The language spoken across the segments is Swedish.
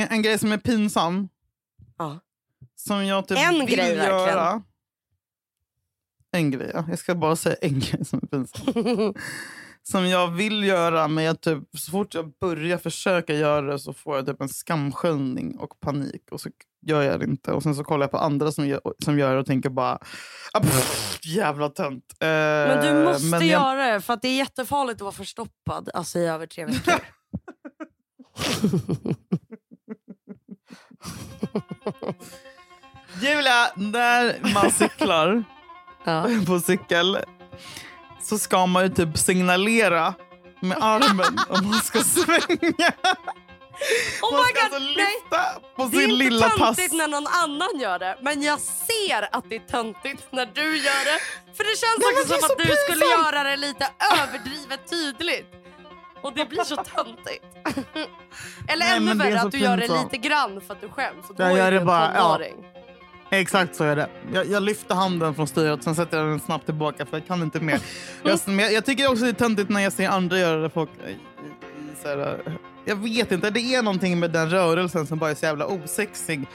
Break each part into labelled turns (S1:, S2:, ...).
S1: En, en grej som är pinsam.
S2: Ja.
S1: Som jag typ
S2: En
S1: vill
S2: grej, verkligen.
S1: göra. En grej, ja. Jag ska bara säga en grej som är pinsam. som jag vill göra, men jag typ, så fort jag börjar försöka göra det så får jag typ en skamsköljning och panik. Och så gör jag det inte. Och sen så kollar jag på andra som gör, som gör det och tänker bara... Ah, pff, jävla tönt. Eh,
S2: Men du måste
S1: men jag-
S2: göra det, för att det är jättefarligt att vara förstoppad alltså, i över tre veckor.
S1: Julia, när man cyklar
S2: ja.
S1: på cykel så ska man ju typ signalera med armen om man ska svänga.
S2: Oh
S1: man ska
S2: God,
S1: alltså
S2: nej.
S1: lyfta på
S2: Det är
S1: sin
S2: inte
S1: lilla pass.
S2: töntigt när någon annan gör det, men jag ser att det är töntigt när du gör det. För det känns
S1: Nej,
S2: också
S1: det är
S2: som att du skulle
S1: pinsamt.
S2: göra det lite överdrivet tydligt. Och det blir så töntigt. Eller
S1: Nej,
S2: ännu värre att du gör det lite grann för att du skäms. Och då
S1: Jag
S2: är du en
S1: bara, ja. Exakt så är det. Jag, jag lyfter handen från styret, sen sätter jag den snabbt tillbaka för jag kan inte mer. Jag, jag, jag tycker också det är töntigt när jag ser andra göra det. Folk, så här, jag vet inte, det är någonting med den rörelsen som bara är så jävla osexig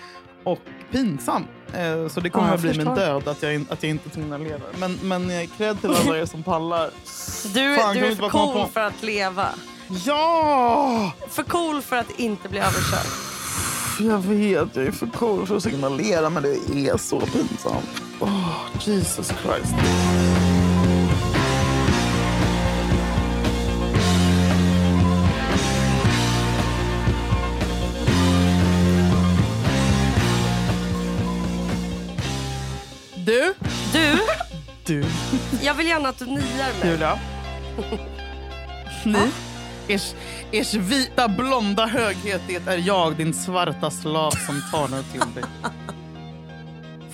S1: och pinsam. Eh, så det kommer
S2: Ja,
S1: att bli min död att jag, att jag inte signalerar. Men, men eh, cred till alla er som pallar.
S2: Du,
S1: Fan,
S2: du är för cool
S1: på-
S2: för att leva.
S1: Ja!
S2: För cool för att inte bli överkörd.
S1: Jag vet, jag är för cool för att signalera men det är så pinsamt. Oh, Jesus Christ. Du,
S2: jag vill gärna att du niar mig.
S1: Julia. Ni, ers, ers vita blonda höghet, det är jag, din svarta slav som talar till dig.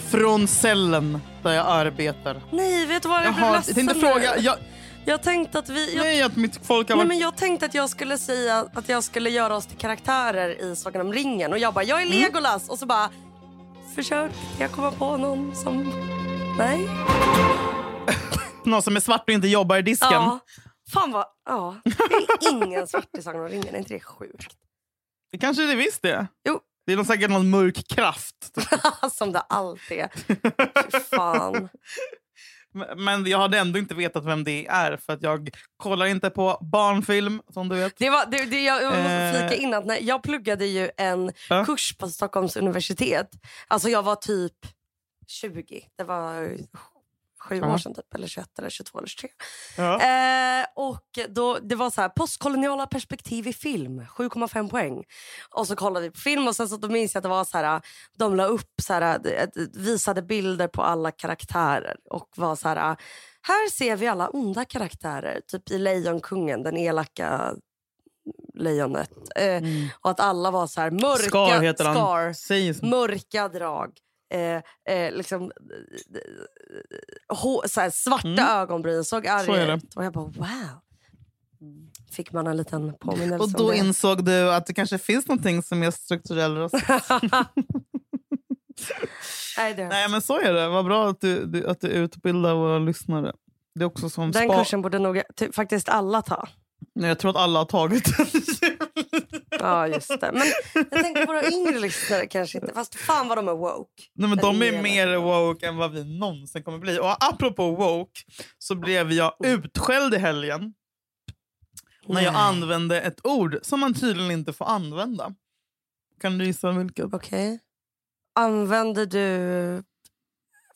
S1: Från cellen där jag arbetar.
S2: Nej, vet du vad? Jag,
S1: Jag,
S2: blev
S1: har,
S2: ledsen
S1: tänkte
S2: nu.
S1: fråga... Jag,
S2: Jag tänkte att vi... Jag,
S1: nej, att mitt folk har
S2: nej,
S1: varit...
S2: men jag tänkte att jag skulle säga att jag skulle göra oss till karaktärer i Sagan om ringen. Och jag bara, jag är
S1: Mm.
S2: Legolas. Och så bara, försök jag komma på någon som... Nej?
S1: Någon som är svart och inte jobbar i disken.
S2: Ja. Fan vad... Ja. Det är ingen svart i Sagan om ringen. Är inte det sjukt?
S1: Det kanske det visst är.
S2: Jo.
S1: Det är någon, säkert någon mörk kraft.
S2: som det alltid är. Fan.
S1: Men- jag hade ändå inte vetat vem det är för att jag kollar inte på barnfilm som du vet.
S2: Det var, det, det, jag måste
S1: Eh.
S2: flika in att när jag pluggade ju en
S1: Ja.
S2: kurs på Stockholms universitet. Alltså jag var typ 20. Det var sju
S1: Ja.
S2: år sedan typ. Eller 21 eller 22 eller 23.
S1: Ja.
S2: Eh, och då, det var så här, postkoloniala perspektiv i film, 7,5 poäng. Och så kollade vi på film och sen så då minns jag att det var så här, de la upp så här, visade bilder på alla karaktärer och var så här, här ser vi alla onda karaktärer, typ i Lejonkungen, den elaka lejonet. Eh,
S1: Mm.
S2: Och att alla var så här mörka,
S1: Scar.
S2: Scar, mörka drag. Eh, eh, liksom, eh, hå- så här, svarta
S1: Mm.
S2: ögonbryn, såg arg
S1: Så är
S2: ut. Och jag bara wow. Fick man en liten påminnelse
S1: Och då insåg du att det kanske finns någonting som är strukturell rasism.
S2: Nej,
S1: men så är det. Vad bra att du, du, att du utbildar våra lyssnare. Det är också som
S2: Den kursen borde nog faktiskt alla ta.
S1: Nej, jag tror att alla har tagit den.
S2: Ja, just det. Men jag tänker på våra yngre lyssnare kanske inte. Fast fan vad de är woke.
S1: Nej, men de är mer woke än vad vi någonsin kommer bli. Och apropå woke så blev jag utskälld i helgen när jag använde ett ord som man tydligen inte får använda. Kan du gissa vilket?
S2: Okej. Använder du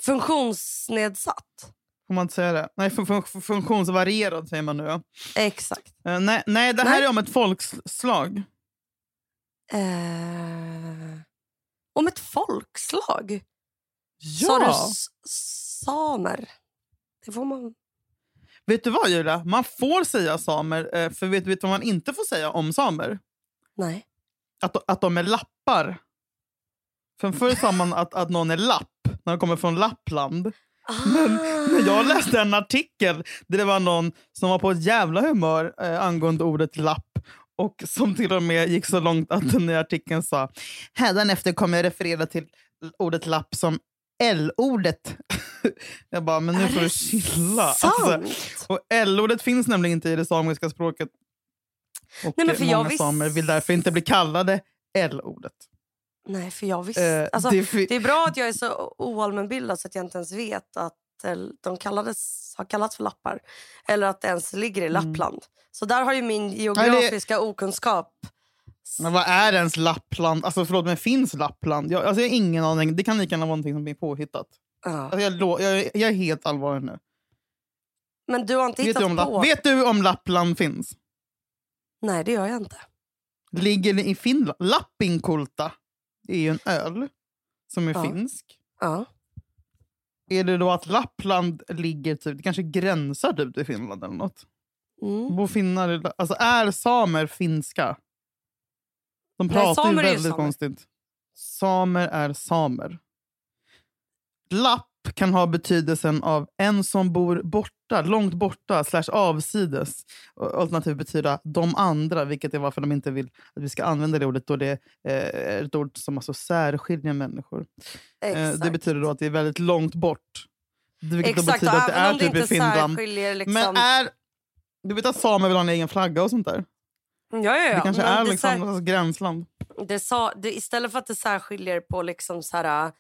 S2: funktionsnedsatt?
S1: Får man inte säga det? Nej, fun- fun- funktionsvarierad säger man nu. ja.
S2: Exakt.
S1: Eh, nej, nej, det här
S2: Nej.
S1: är om ett folkslag.
S2: Eh, om ett folkslag?
S1: Ja!
S2: Sa du samer? Det får man...
S1: Vet du vad Julia? Man får säga samer, eh, för vet du vad man inte får säga om samer?
S2: Nej.
S1: Att, att de är lappar. För förr sa man att, att någon är lapp när de kommer från Lappland. Men när jag läste en artikel där det var någon som var på ett jävla humör eh, angående ordet lapp och som till och med gick så långt att den i artikeln sa hädanefter kommer jag referera till ordet lapp som L-ordet. jag bara, men nu
S2: Är
S1: får du chilla. Alltså, och L-ordet finns nämligen inte i det samiska språket. Och
S2: Nej, men för jag
S1: många
S2: visst-
S1: samer vill därför inte bli kallade L-ordet.
S2: Nej, för jag visste...
S1: Eh,
S2: alltså,
S1: det
S2: det är bra att jag är så oallmänbildad så att jag inte ens vet att de kallades, har kallats för lappar. Eller att det ens ligger i
S1: Mm.
S2: Lappland. Så där har ju min geografiska okunskap...
S1: Men vad är ens Lappland? Alltså förlåt, men finns Lappland? Jag, alltså, jag har ingen aning. Det kan lika gärna vara någonting som är påhittat.
S2: Ja.
S1: Alltså, jag, jag, jag är helt allvarlig nu.
S2: Men du har inte
S1: Vet
S2: hittat
S1: du, om
S2: på...
S1: Vet du om Lappland finns?
S2: Nej, det gör jag inte.
S1: Ligger det i Finland? Lappinkulta är ju en öl som är
S2: Ja.
S1: finsk.
S2: Ja.
S1: Är det då att Lappland ligger typ, det kanske gränsar typ till Finland eller något?
S2: Mm.
S1: Bor finnar, alltså är samer finska? De
S2: Nej,
S1: pratar ju
S2: är ju
S1: väldigt
S2: samer.
S1: konstigt. Samer är samer. Lapp kan ha betydelsen av en som bor borta, långt borta, slash avsides. Alternativt betyda de andra, vilket är varför de inte vill att vi ska använda det ordet då det eh, är ett ord som alltså särskiljer människor. Eh,
S2: Exakt.
S1: det betyder då att det är väldigt långt bort. Vilket
S2: Exakt,
S1: betyder att det är typ i Finland.
S2: Liksom...
S1: Men är... Du vet att samer vill ha en egen flagga och sånt där?
S2: ja, ja, ja.
S1: Det kanske
S2: men
S1: är
S2: det
S1: liksom
S2: sär-
S1: gränsland.
S2: det sa, det, istället för att det särskiljer på liksom så här,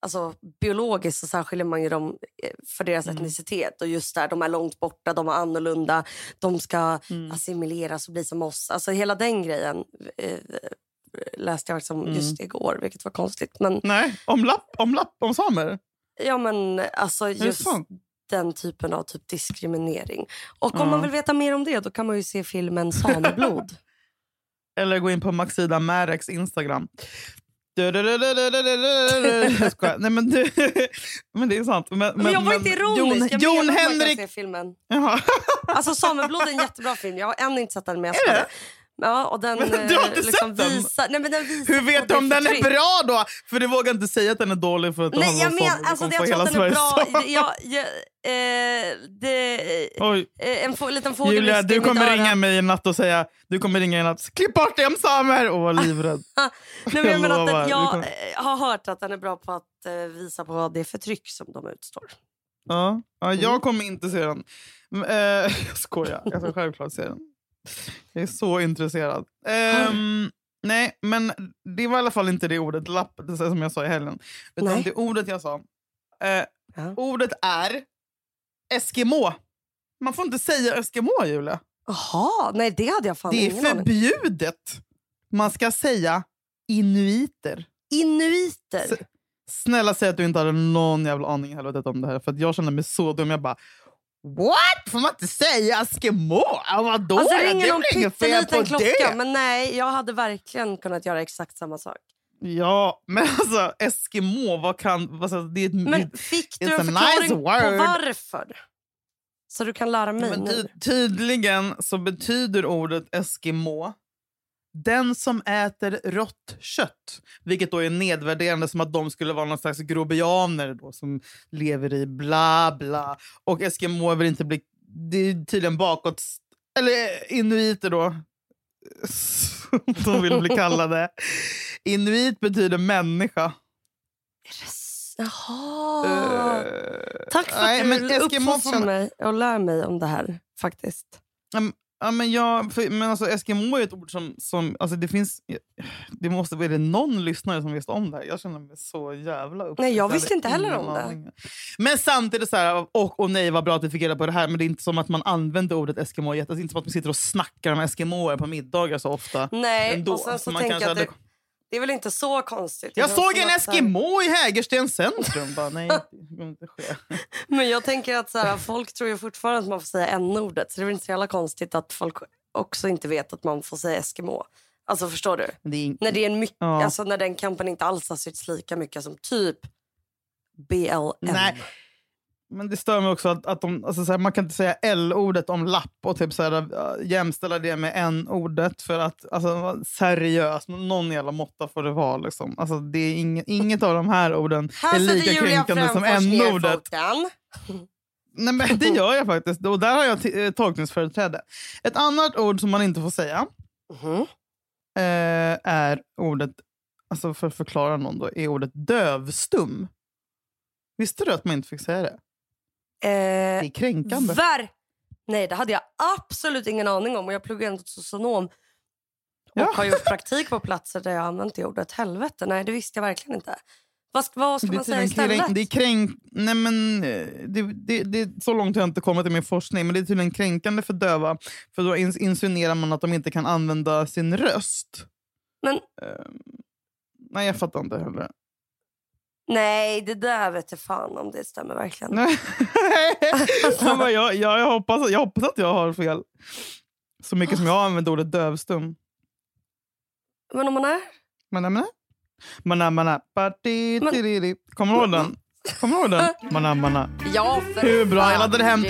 S2: alltså, biologiskt så särskiljer man ju dem eh, för deras
S1: Mm.
S2: etnicitet. Och just där, de är långt borta, de är annorlunda, de ska
S1: Mm.
S2: assimileras och bli som oss. Alltså hela den grejen eh, läste jag liksom
S1: Mm.
S2: just igår, vilket var konstigt. Men,
S1: Nej, om lapp, om lapp, om samer?
S2: ja, men alltså just den typen av typ diskriminering. Och om man vill veta mer om det då kan man ju se filmen Sameblod.
S1: Eller gå in på Maxida Mareks Instagram. Jag. Nej, men, du, men det är sant. Men,
S2: Men, jag var inte ironisk.
S1: Jon,
S2: jag
S1: Jon Henrik...
S2: se filmen.
S1: Jaha.
S2: Alltså Sameblod är en jättebra film. Jag har ännu inte sett den men jag ska. Ja, och den,
S1: Men du har inte
S2: eh, liksom
S1: sett den?
S2: Visar, nej, men den visar
S1: Hur vet du
S2: det
S1: om den är bra då? För du vågar inte säga att den är dålig för att
S2: Nej, jag men, alltså,
S1: du
S2: jag
S1: hela
S2: den är
S1: Sveriges
S2: bra. Jag, jag, eh, det,
S1: Oj,
S2: eh, en få, liten fågel
S1: Julia, du kommer ringa mig i natt och säga du kommer ringa i natt. Klipp bort det om samer! Och vara livrädd.
S2: Nej, men jag, menar att den, jag eh, har hört att den är bra på att visa på det förtryck som de utstår.
S1: Ja, ja,
S2: Mm.
S1: jag kommer inte se den. Eh, jag skojar, jag ska självklart se den. Jag är så intresserad. Ehm, nej, men det var i alla fall inte det ordet lapp det som jag sa i helgen. Utan
S2: Nej.
S1: det ordet jag sa. Eh,
S2: Ja.
S1: ordet är Eskimo. Man får inte säga Eskimo, Julia.
S2: Jaha, nej det hade jag fan
S1: Det är
S2: aning.
S1: förbjudet. Man ska säga inuiter.
S2: Inuiter.
S1: S- Snälla säg att du inte hade någon jävla aning i helvetet om det här. För att jag känner mig så dum. Jag bara... What? Får man inte säga Eskimo? Ja, vadå?
S2: Alltså, det ringer någon pytteliten klocka.
S1: det?
S2: Men nej, jag hade verkligen kunnat göra exakt samma sak.
S1: Ja, men alltså Eskimo, vad kan... Alltså, det är ett,
S2: Men fick du en förklaring
S1: nice
S2: på varför? Så du kan lära mig nu.
S1: ty- tydligen så betyder ordet Eskimo den som äter rått kött. Vilket då är nedvärderande som att de skulle vara någon slags grobianer då, som lever i bla bla. Och Eskimo vill inte bli... Det är tydligen bakåt... Eller inuiter då. Som de vill bli kallade. Inuit betyder människa.
S2: Jaha.
S1: Eh,
S2: Tack för
S1: nej,
S2: att
S1: men
S2: du uppfostrar mig och lär mig om det här. faktiskt.
S1: Ja, men jag, för, men alltså, Eskimo är ett ord som... som alltså, det finns... Det måste vara det någon lyssnare som visste om det här. Jag känner mig så jävla upplyst.
S2: Nej, jag visste inte heller om det.
S1: Men samtidigt så här, och, och nej vad bra att vi fick reda på det här. Men det är inte som att man använder ordet Eskimo. Det är inte som att man sitter och snackar om Eskimoer på middagar så ofta.
S2: Nej,
S1: Ändå.
S2: och sen så
S1: Så man
S2: tänker jag att det, det är väl inte så konstigt.
S1: Jag
S2: Det
S1: såg en
S2: så här-
S1: Eskimo i Hägerstens centrum. Bara, nej, det kommer inte ske.
S2: Men jag tänker att så här, folk tror ju fortfarande att man får säga n-ordet. Så det är väl inte så jävla konstigt att folk också inte vet att man får säga Eskimo. Alltså förstår du?
S1: Det är,
S2: När, det är en mycket,
S1: Ja.
S2: alltså, när den kampen inte alls har sytts lika mycket som typ BLM.
S1: Nej. Men det stör mig också att, att de, alltså så här, man kan inte säga L-ordet om lapp och typ så här, äh, jämställa det med N-ordet. För att alltså, seriöst, någon jävla måtta får det vara. Liksom. Alltså, det är inget, inget av de här orden
S2: Här
S1: är lika kränkande som N-ordet. Nej, men det gör jag faktiskt. Och där har jag t- eh, tolkningsföreträde. Ett annat ord som man inte får säga
S2: Mhm.
S1: eh, är ordet, alltså för att förklara någon då, är ordet dövstum. Visste du att man inte fick säga det? Det
S2: Eh,
S1: är kränkande.
S2: Ver Nej, det hade jag absolut ingen aning om. Och jag pluggade ändå socionom. Och
S1: Ja.
S2: har gjort praktik på platser där jag använt det ordet. Helvete, nej det visste jag verkligen inte. Vad, ska- vad ska
S1: Det
S2: man säga istället?
S1: kränk, det är kränk... Nej men, eh, det, det, det, så långt har jag inte kommit i min forskning, men det är tydligen kränkande för döva. För då ins- insinuerar man att de inte kan använda sin röst.
S2: Men
S1: Ehm, nej, jag fattar inte heller.
S2: Nej, det där vet jag fan om det stämmer verkligen.
S1: Nej. jag, jag, jag, jag, hoppas, jag hoppas att jag har fel. Så mycket som jag använder ordet dövstum.
S2: Men om man är?
S1: Mana, mana. Mana, mana. Parti,
S2: Men-
S1: tiriri. Kommer du ihåg den? Kommer du ihåg den? Mana, mana.
S2: Ja, för
S1: Hur bra, jag laddade hem-.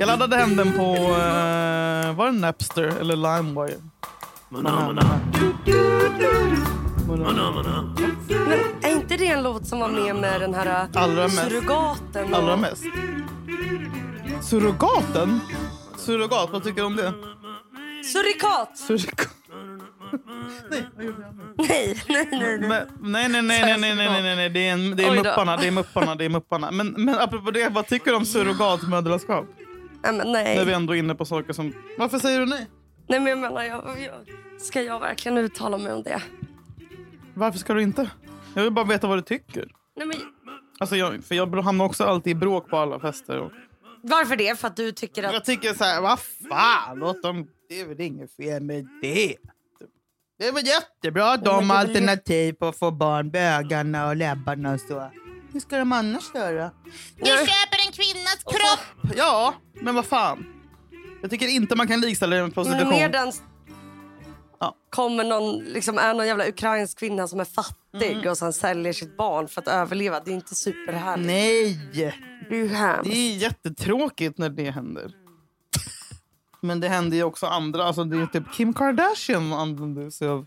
S1: Jag laddade hem den på... Uh, var det Napster eller LimeWire? Mana,
S2: men är inte det en låt som var med med den här äh,
S1: allra
S2: surrogaten? Och...
S1: Allra mest. Surrogaten? Surrogat, vad tycker du om det?
S2: Surikat!
S1: Surikat.
S2: nej, vad gjorde
S1: jag Nej, nej, nej. Nej, nej, nej, nej, nej, det är, en, det är mupparna, det är mupparna, det är mupparna. Men, men apropå det, vad tycker du om surrogatmödraskap?
S2: Nej.
S1: När vi ändå är inne på saker som... Varför säger du nej?
S2: Nej, men jag menar, jag, jag, ska jag verkligen uttala mig om det?
S1: Varför ska du inte? Jag vill bara veta vad du tycker.
S2: Nej, men,
S1: Alltså jag, för jag hamnar också alltid i bråk på alla fester. Och
S2: varför det? För att du tycker att...
S1: jag tycker så här, vad fan, låt dem... Det är väl inget fel med det. Det är väl jättebra att de har alternativ på att få barn, bögarna och läbbarna och så. Hur ska de annars göra?
S2: Jag
S1: köper en kvinnas kropp! Ja, men vad fan. Jag tycker inte man kan likställa det med prostitution.
S2: mer den...
S1: Ja.
S2: Kommer någon, liksom, är någon jävla ukrainsk kvinna som är fattig
S1: Mm.
S2: och sen säljer sitt barn för att överleva. Det är inte superhärligt.
S1: Nej!
S2: Det är hemskt.
S1: Det är jättetråkigt när det händer. Men det händer ju också andra. Alltså det är typ Kim Kardashian använder sig av...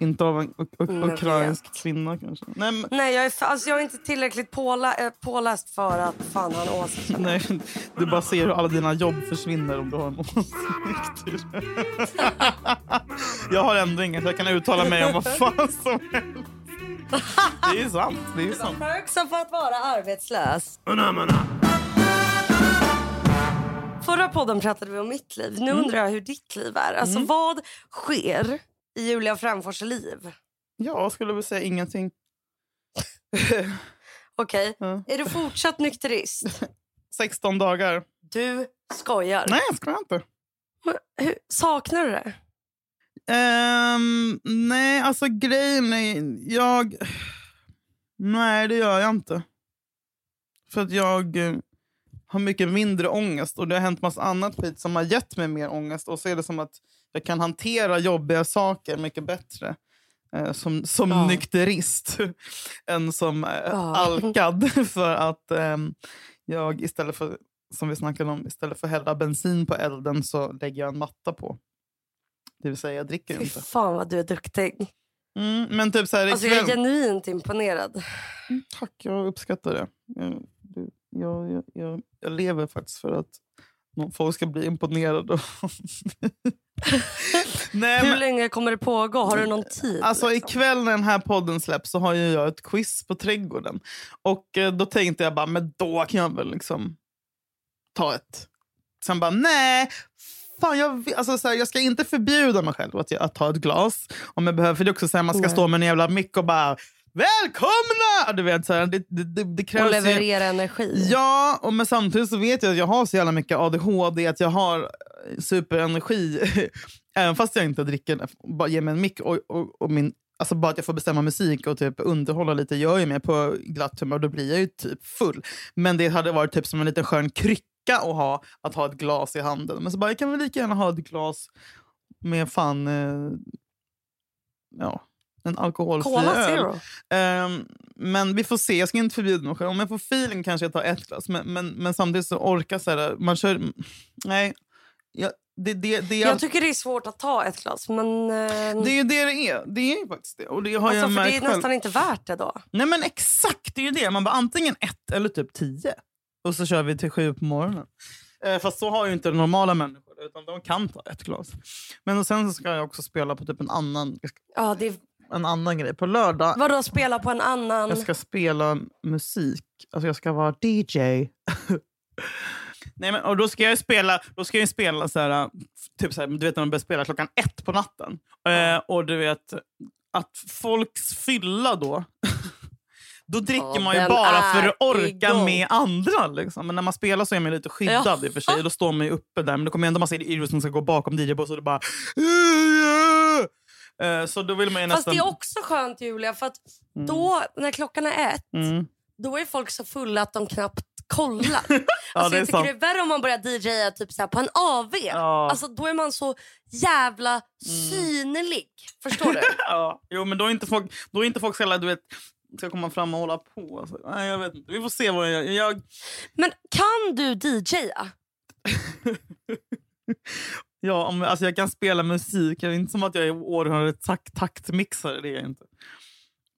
S1: Inte av en
S2: Mm,
S1: ukrainsk kvinna kanske. Nej, men,
S2: Nej, jag är, alltså, jag är inte tillräckligt pålä- äh, påläst för att fan ha en åsikt.
S1: nej, du bara ser hur alla dina jobb försvinner om du har en åsikt. jag har ändå inget. Jag kan uttala mig om vad fan som helst. Det är sant. Det är sant.
S2: Perks för att vara arbetslös. Förra podden pratade vi om mitt liv. Nu undrar jag hur ditt liv är. Alltså, Vad sker i Julia Frändfors liv?
S1: Jag skulle väl säga ingenting.
S2: Okej,
S1: Ja.
S2: är du fortsatt nykterist?
S1: 16 dagar.
S2: Du skojar.
S1: Nej, jag skojar inte.
S2: Men Hur, saknar du det?
S1: Ehm, nej, alltså grejen är... Jag... Nej, det gör jag inte. För att jag eh, har mycket mindre ångest och det har hänt massa annat skit som har gett mig mer ångest. Och så är det som att jag kan hantera jobbiga saker mycket bättre eh, som, som
S2: Ja.
S1: nykterist än som eh,
S2: Ja.
S1: alkad. För att ehm, jag istället för, som vi snackade om, istället för att hälla bensin på elden så lägger jag en matta på. Det vill säga, jag dricker
S2: Fy
S1: inte.
S2: fan vad du är duktig.
S1: Mm, men typ så här
S2: Alltså, jag är genuint imponerad.
S1: Tack, jag uppskattar det. Jag, jag, jag, jag, lever faktiskt för att folk ska bli imponerade. Nej,
S2: Hur
S1: men,
S2: länge kommer det pågå? Har du någon tid?
S1: alltså,
S2: liksom?
S1: ikväll när den här podden släpps så har jag ett quiz på trädgården. Och eh, då tänkte jag bara, men då kan jag väl liksom ta ett. Sen bara, nej. Fan, jag, alltså, så här, jag ska inte förbjuda mig själv att, att ta ett glas. Om jag behöver, för det också så här, man ska stå med en jävla mick och bara Välkomna! Du vet, så här, det, det, det, krävs
S2: Och
S1: ju-
S2: leverera energi.
S1: Ja, och men samtidigt så vet jag att jag har så jävla mycket ADHD att jag har eh, superenergi. Även fast jag inte dricker, bara ger mig en mick och, och, och min, alltså bara att jag får bestämma musik och typ underhålla lite gör ju mig på glatt humör. Då blir jag ju typ full. Men det hade varit typ som en liten skön krycka att ha, att ha ett glas i handen. Men så bara, jag kan väl lika gärna ha ett glas med fan, eh, ja, en alkoholfri
S2: Cola
S1: öl. Ehm, men vi får se. Jag ska inte förbjuda mig själv. Om jag får feeling kanske jag tar ett glas. Men, men, men samtidigt så orkar så här, man kör... Nej. Jag, det, det, det,
S2: Jag tycker det är svårt att ta ett glas. Men, eh,
S1: det är ju det det är. Det är ju faktiskt det. Och det har
S2: alltså,
S1: jag
S2: för det är
S1: själv.
S2: nästan inte värt det då.
S1: Nej men exakt, det är ju det. Man bara antingen ett eller typ tio. Och så kör vi till sju på morgonen. Eh, fast så har ju inte normala människor utan de kan ta ett glas. Men och sen så ska jag också spela på typ en annan,
S2: Ja, det är,
S1: en annan grej. På lördag
S2: vadå spela på en annan?
S1: Jag ska spela musik. Alltså jag ska vara DJ. Nej, men, och då ska jag spela, då ska jag spela så här, typ så här, du vet när man börjar spela klockan ett på natten. Eh, och du vet att folks fylla då Då dricker
S2: Ja,
S1: man ju bara för att orka
S2: igång.
S1: med andra. Liksom. Men när man spelar så är man lite skyddad
S2: Ja.
S1: i och för sig. Då står man ju uppe där. Men det kommer ändå massa idioter som ska gå bakom DJ-boss och det bara... Eh, Så då vill man ju
S2: Fast
S1: nästan...
S2: det är också skönt Julia, för att
S1: Mm.
S2: då när klockan är ett,
S1: Mm.
S2: då är folk så fulla att de knappt kollar.
S1: Ja,
S2: alltså, jag tycker
S1: sant.
S2: det är värre om man börjar DJa typ så här på en AV.
S1: Ja. Mm.
S2: Alltså, då är man så jävla synlig. Förstår du?
S1: Ja. Jo, men då är inte folk, då är inte folk så jävla, du vet, ska komma fram och hålla på. Alltså, nej, jag vet inte. Vi får se vad jag gör. Jag,
S2: Men kan du DJa?
S1: ja, om, alltså, jag kan spela musik. Det är inte som att jag i år har ett takt, taktmixare. Det är jag inte.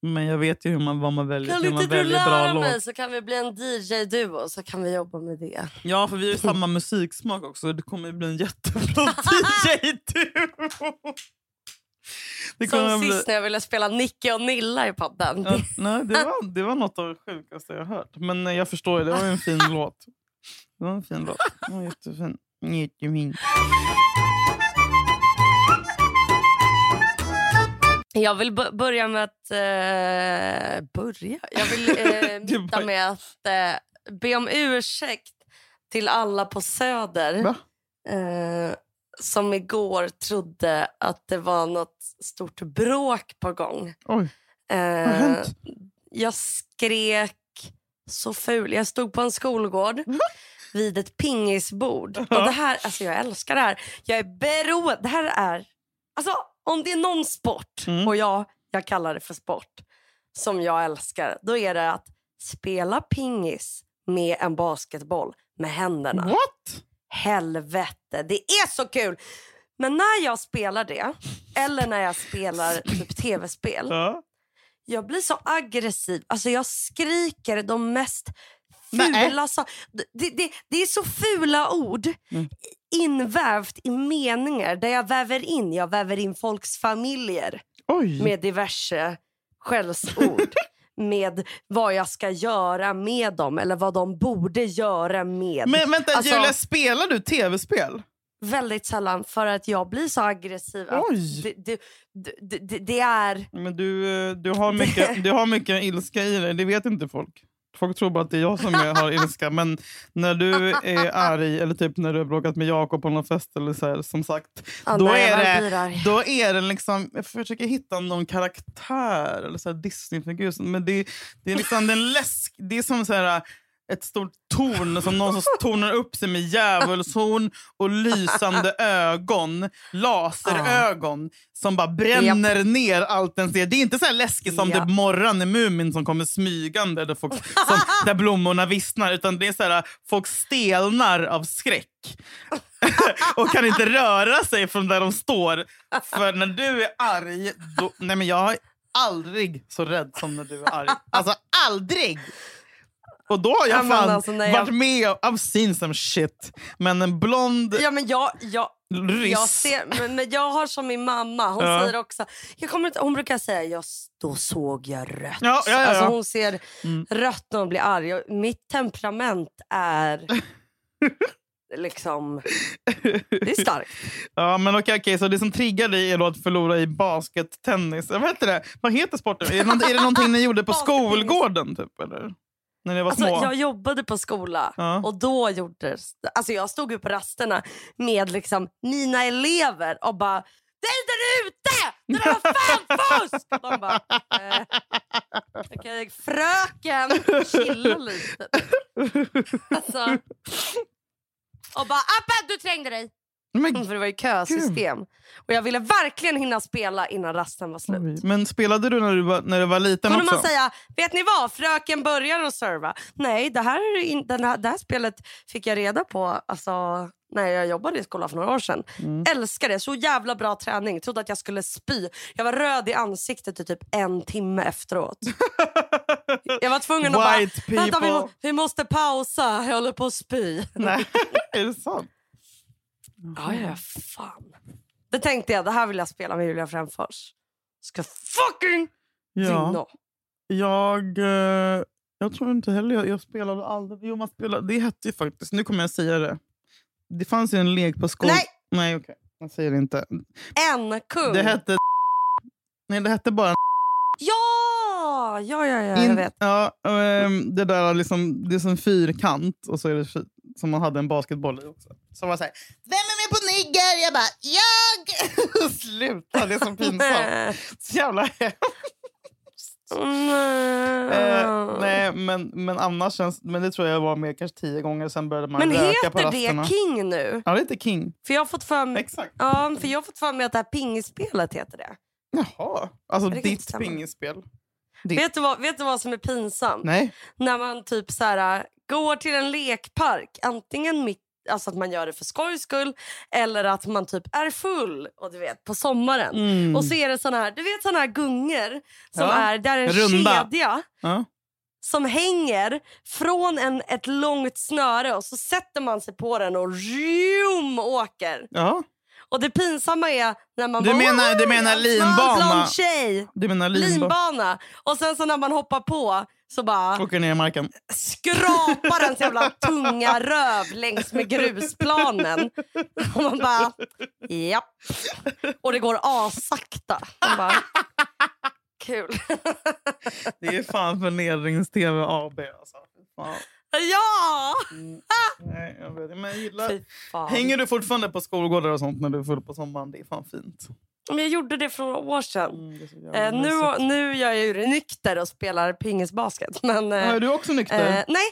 S1: Men jag vet ju hur man, vad man väljer.
S2: Kan inte
S1: man
S2: du lära
S1: låt.
S2: mig så kan vi bli en DJ-duo så kan vi jobba med det.
S1: Ja, för vi har samma musiksmak också. Det kommer ju bli en jättebra DJ-duo. Det
S2: Som
S1: bli...
S2: sist när jag ville spela Nicke och Nilla i podden.
S1: Ja, nej, det, var, det var något av det sjukaste jag hört. Men eh, jag förstår det var en fin låt. Det var en fin låt. Den var jättefin. Jättefin.
S2: Jag vill börja med att... Eh, börja? Jag vill eh,
S1: bara-
S2: med att eh, be om ursäkt till alla på Söder
S1: Va?
S2: eh, som igår trodde att det var något stort bråk på gång.
S1: Oj,
S2: Eh,
S1: vad har hänt?
S2: jag skrek så ful. Jag stod på en skolgård vid ett pingisbord. Och det här, alltså jag älskar det här. Jag är beroende. Det här är... Alltså, om det är någon sport,
S1: Mm.
S2: och jag, jag kallar det för sport, som jag älskar, då är det att spela pingis med en basketboll med händerna.
S1: What?
S2: Helvete, det är så kul! Men när jag spelar det, eller när jag spelar typ tv-spel,
S1: Ja.
S2: jag blir så aggressiv. Alltså jag skriker de mest
S1: Nej.
S2: fula saker. Det, det, det är så fula ord
S1: Mm.
S2: invävt i meningar där jag väver in, jag väver in folks familjer
S1: Oj.
S2: med diverse skällsord. Med vad jag ska göra med dem eller vad de borde göra med.
S1: Men vänta,
S2: Alltså-
S1: Julia, spelar du tv-spel?
S2: Väldigt sällan för att jag blir så aggressiv.
S1: Oj.
S2: det, det, det, det, det är...
S1: Men du, eh, du, har mycket, du har mycket ilska i dig, det vet inte folk. Folk tror bara att det är jag som är, har ilska. Men när du är arg, eller typ när du har bråkat med Jakob på någon fest, eller så här, som sagt,
S2: Ja,
S1: då, är det, då är det liksom... Jag försöker hitta någon karaktär, eller så här Disney-figur. Men det, det är liksom den läsk... Det är som så här, ett stort torn som någon som tornar upp sig med djävulshorn och lysande ögon. Laserögon som bara bränner ner allt den ser. Det är inte så här läskigt som
S2: Ja.
S1: typ morran i Mumin som kommer smygande där, folk, som, där blommorna vissnar. Utan det är så här, folk stelnar av skräck och kan inte röra sig från där de står. För när du är arg... Då, nej men jag är aldrig så rädd som när du är arg. Alltså aldrig! Och då har jag
S2: Ja,
S1: fan
S2: alltså, när jag-
S1: varit med och I've seen some shit. Men en blond
S2: Ja, men jag, jag,
S1: ryss...
S2: jag, ser, men, men jag har som min mamma, hon
S1: Ja.
S2: säger också... Jag kommer inte, hon brukar säga jag, då såg jag rött.
S1: Ja, ja, ja,
S2: Alltså, hon ser
S1: Mm.
S2: rött när hon blir arg. Och mitt temperament är... liksom... Det är starkt.
S1: Ja, men okej, okej, så det som triggar dig är då att förlora i baskettennis. Vad heter det? Vad heter sporten? Är det, nånt- är det någonting ni gjorde på skolgården? Typ, eller? När ni var
S2: Alltså,
S1: små?
S2: jag jobbade på skola
S1: Ja.
S2: och då gjordes... Alltså, jag stod ju på rasterna med liksom mina elever och bara dig där ute! Det där var fan fusk! De bara, eh, okej, fröken, chilla lite. Alltså, och bara, Appen du trängde dig!
S1: Men,
S2: För det var ju kösystem. Och jag ville verkligen hinna spela innan rasten var slut.
S1: men spelade du när du var, när du var liten
S2: Kunde
S1: också?
S2: man säga, vet ni vad, fröken börjar att serva. Nej, det här, är in, här, det här spelet fick jag reda på alltså, när jag jobbade i skolan för några år sedan.
S1: Mm.
S2: Älskar det, så jävla bra träning. Trodde att jag skulle spy. Jag var röd i ansiktet i typ en timme efteråt. Jag var tvungen att bara,
S1: White
S2: vänta vi, vi måste pausa, jag håller på att spy.
S1: Nej, är det sant?
S2: Ja, ja, fan. Det tänkte jag, det här vill jag spela med Julia Fränfors. Ska fucking
S1: Ja.
S2: vinna.
S1: Jag, eh, Jag tror inte heller jag, jag spelade aldrig. Jo, man spelade, det hette ju faktiskt, nu kommer jag säga det. Det fanns ju en lek på skolan.
S2: Nej!
S1: Nej, okej. Jag säger det inte.
S2: En kung.
S1: Det hette... Nej, det hette bara...
S2: Ja! Ja, ja, ja, jag
S1: In-
S2: vet.
S1: Ja, ehm, det där liksom, det är som fyrkant och så är det som man hade en basketboll i också. Som var så här, vem på nigger? Jag bara, jag! Sluta, det är så pinsamt. Så jävla hemskt. Eh, nej, men, men annars känns, men det tror jag var med kanske tio gånger. Sen började man
S2: Men
S1: röka på
S2: heter det
S1: rasterna.
S2: King nu?
S1: Ja, det heter King.
S2: För jag har fått för mig,
S1: Exakt.
S2: ja, för jag har fått för mig att det här pingispelet heter det.
S1: Jaha. Alltså
S2: det
S1: ditt pingisspel. Ditt.
S2: Vet du, vad, vet du vad som är pinsamt?
S1: Nej.
S2: När man typ så här, går till en lekpark, antingen mitt Alltså att man gör det för skojs skull eller att man typ är full och du vet på sommaren.
S1: Mm.
S2: Och så är det såna här, du vet såna här gungor som
S1: Ja.
S2: är där en
S1: Runda.
S2: kedja
S1: Ja.
S2: som hänger från en, ett långt snöre och så sätter man sig på den och zoom, åker.
S1: ja.
S2: Och det pinsamma är när man
S1: Du
S2: bara,
S1: menar- du
S2: "Wow,
S1: menar
S2: en
S1: linbana?"
S2: tjej.
S1: Du menar linba?
S2: Linbana. Och sen så när man hoppar på så bara
S1: Åker ner i marken.
S2: skrapar ens jävla tunga röv längs med grusplanen. Och man bara, japp. Och det går asakta. Man bara, kul.
S1: Det är fan förnedrings-tv AB. Alltså. Fan.
S2: Ja!
S1: Mm. Nej, jag vet. Men jag gillar... Hänger du fortfarande på skolgårdar och sånt när du är full på sommaren? Det är fan fint.
S2: Men jag gjorde det för några år sedan.
S1: Mm,
S2: Eh, nu, nu gör jag ju det nykter och spelar pingisbasket. Men, eh,
S1: är du också nykter?
S2: eh, nej,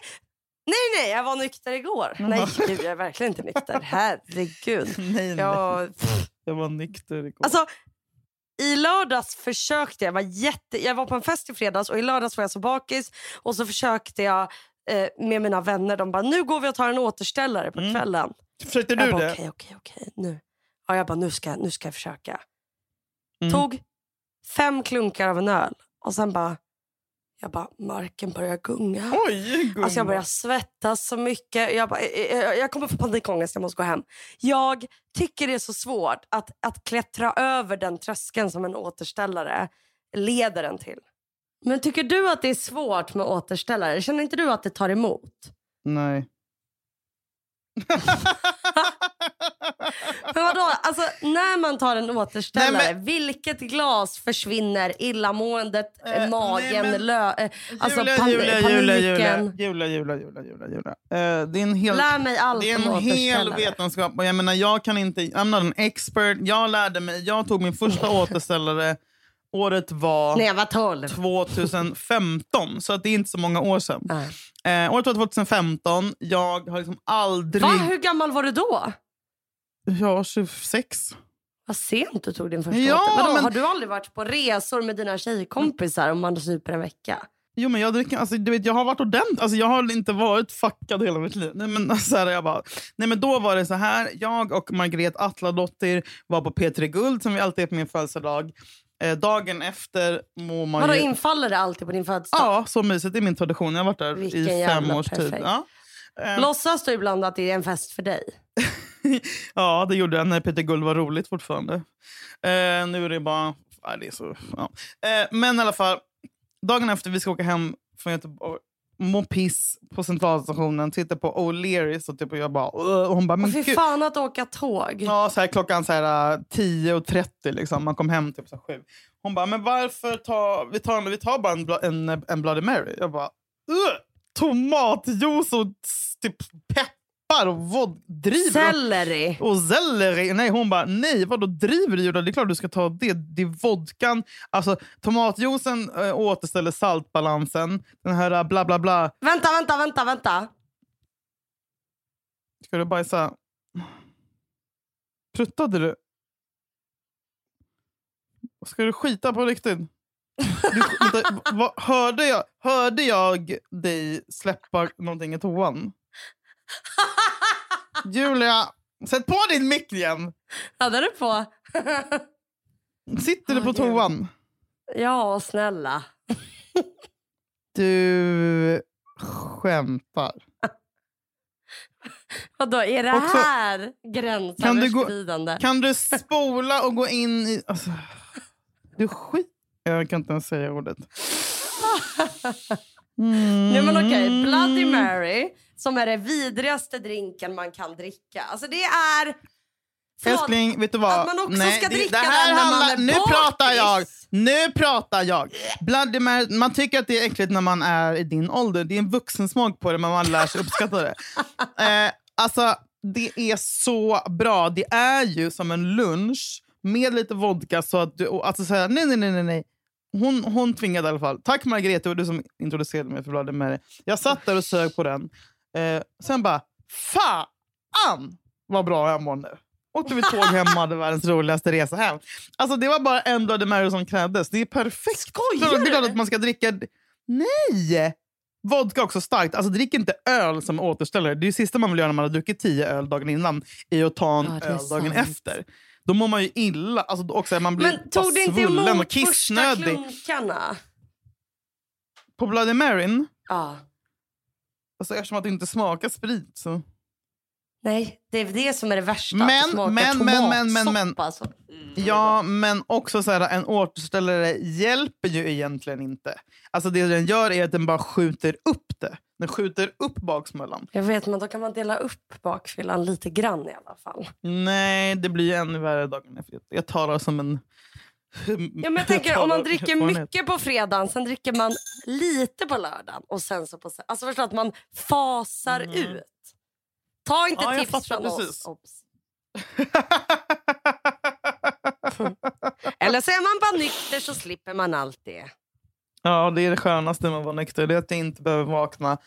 S2: nej, nej, jag var nykter igår.
S1: Jaha.
S2: Nej, gud, jag är verkligen inte nykter. Herregud.
S1: nej, nej.
S2: Jag,
S1: Jag var nykter igår.
S2: Alltså, I lördags försökte jag, var jätte, jag var på en fest i fredags och i lördags var jag så bakis och så försökte jag eh, med mina vänner, de bara nu går vi och tar en återställare på
S1: Mm.
S2: kvällen.
S1: Försökte
S2: Jag
S1: du
S2: bara
S1: det?
S2: okej, okej, okej, nu. Ja, jag bara nu ska, nu ska jag försöka.
S1: Mm.
S2: Tog fem klunkar av en öl och sen bara, jag bara marken börjar gunga.
S1: Oj, gumma.
S2: Alltså jag börjar svettas så mycket. Jag, bara, eh, eh, jag kommer få panikångest, jag måste gå hem. Jag tycker det är så svårt att, att klättra över den tröskeln som en återställare leder en till. Men tycker du att det är svårt med återställare? Känner inte du att det tar emot?
S1: Nej.
S2: Men vadå? Alltså, när man tar en återställare,
S1: Nej,
S2: vilket glas försvinner? Illamåendet,
S1: Eh,
S2: magen,
S1: nej, men-
S2: lö, eh, alltså
S1: Julia,
S2: pan-
S1: Julia,
S2: paniken.
S1: Julia, Julia, Julia, Julia, Julia. Eh, det är en hel,
S2: Lär mig allt
S1: det är
S2: om
S1: en hel
S2: återställare.
S1: vetenskap. Och jag menar, jag kan inte, I'm not an expert. Jag lärde mig, jag tog min första återställare, året var
S2: När jag var 12.
S1: 2015, så att det är inte så många år sedan. Eh, året var 2015, jag har liksom aldrig...
S2: Va? Hur gammal var du då?
S1: Jag var 26.
S2: Vad sent du tog din första
S1: Ja,
S2: åter. Vadå,
S1: men-
S2: Har du aldrig varit på resor med dina tjejkompisar om man super en vecka?
S1: Jo, men jag, dricker, alltså, du vet, jag har varit ordentlig. Alltså, jag har inte varit fuckad hela mitt liv. Nej, men, alltså, så här, jag bara, nej, men då var det så här. Jag och Margret Atladottir var på P3 Guld som vi alltid är på min födelsedag. Eh, dagen efter mår man
S2: Vadå,
S1: ju...
S2: infaller det alltid på din födelsedag?
S1: Ja, så mysigt. Det är min tradition. Jag har varit där
S2: Vilken
S1: i fem års tid.
S2: perfekt.
S1: Ja. Eh,
S2: Låtsas du ibland att det är en fest för dig?
S1: ja, det gjorde jag när Peter Guld var roligt fortfarande. Eh, nu är det bara... Ja, det är så, ja. eh, men i alla fall, dagen efter vi ska åka hem från Göteborg må piss på centralstationen, titta på O'Learys och, typ, och jag bara... Och hon bara,
S2: Och
S1: men
S2: fy
S1: gud.
S2: fan att åka tåg.
S1: Ja, så här, klockan så här, äh, 10.30 liksom. Man kom hem typ så här, sju. Hon bara, men varför tar vi tar, vi tar bara en, en, en Bloody Mary? Jag bara, "Ugh, tomatjuice och typ peppar och vod, driver och,
S2: Selleri.
S1: och selleri. Nej, hon bara, nej, vadå driver du Julia? Det är klart du ska ta det. Det är vodkan. Alltså, tomatjuicen äh, återställer saltbalansen. Den här äh, bla bla bla.
S2: Vänta, vänta, vänta, vänta.
S1: Ska du bajsa? Pruttade du? Ska du skita på riktigt? Du, vänta, vad, hörde, jag, hörde jag dig släppa någonting i toan? Julia, sätt på din mick igen!
S2: Hade du på?
S1: Sitter du
S2: Åh,
S1: på toan?
S2: ja, snälla.
S1: Du skämtar.
S2: Vadå, är det här gränsöverskridande?
S1: Kan du spola och gå in i... Alltså, du skit... Jag kan inte ens säga ordet. Mm.
S2: Nej men okej, Bloody Mary som är det vidrigaste drinken man kan dricka. Alltså det är...
S1: Älskling, vet du vad?
S2: Att man också ska
S1: det,
S2: dricka
S1: det här
S2: när man
S1: handlar,
S2: är
S1: Nu
S2: bakis.
S1: pratar jag! Nu pratar jag! Bloody Mary, man tycker att det är äckligt när man är i din ålder. Det är en vuxensmak på det, men man lär sig uppskatta det. Eh, alltså, det är så bra. Det är ju som en lunch med lite vodka. Så att du, alltså så här, nej, nej, nej, nej, nej. Hon, hon tvingade i alla fall. Tack Margareta, det var du som introducerade mig för Bloody Mary. Jag satt där och sög på den. Eh, sen bara, fan vad bra jag mår nu. Åkte vi tåg hem och hade världens roligaste resa hem. Alltså det var bara en Bloody Mary som krävdes. Det är perfekt.
S2: Skojar
S1: Det är klart
S2: du?
S1: att man ska dricka... Nej! Vodka också starkt. Alltså drick inte öl som återställare. Det är det sista man vill göra när man har druckit tio öl dagen innan. Är att ta en
S2: Ja,
S1: öl dagen
S2: sant.
S1: efter. Då mår man ju illa. Alltså också, man blir
S2: Men tog det inte
S1: svullen och
S2: emot första
S1: kissnödig.
S2: klunkarna?
S1: På Bloody Maryn,
S2: Ja.
S1: Alltså, eftersom att det inte smakar sprit så...
S2: Nej, det är det som är det värsta.
S1: Men, men, men, men, men, men.
S2: alltså.
S1: Ja, men också så här, en återställare hjälper ju egentligen inte. Alltså det den gör är att den bara skjuter upp det. Den skjuter upp baksmällan.
S2: Jag vet, men då kan man dela upp bakfyllan lite grann i alla fall.
S1: Nej, det blir ju ännu värre dagen efter. Jag talar som en...
S2: Ja, men jag tänker om man dricker mycket på fredagen, sen dricker man lite på lördagen och sen så på Alltså förstå att man fasar
S1: Mm.
S2: ut. Ta inte
S1: Ja,
S2: tips från
S1: precis.
S2: oss. Eller så är man bara nykter så slipper man allt det.
S1: ja, det är det skönaste med att vara nykter. Det är att jag inte behöver vakna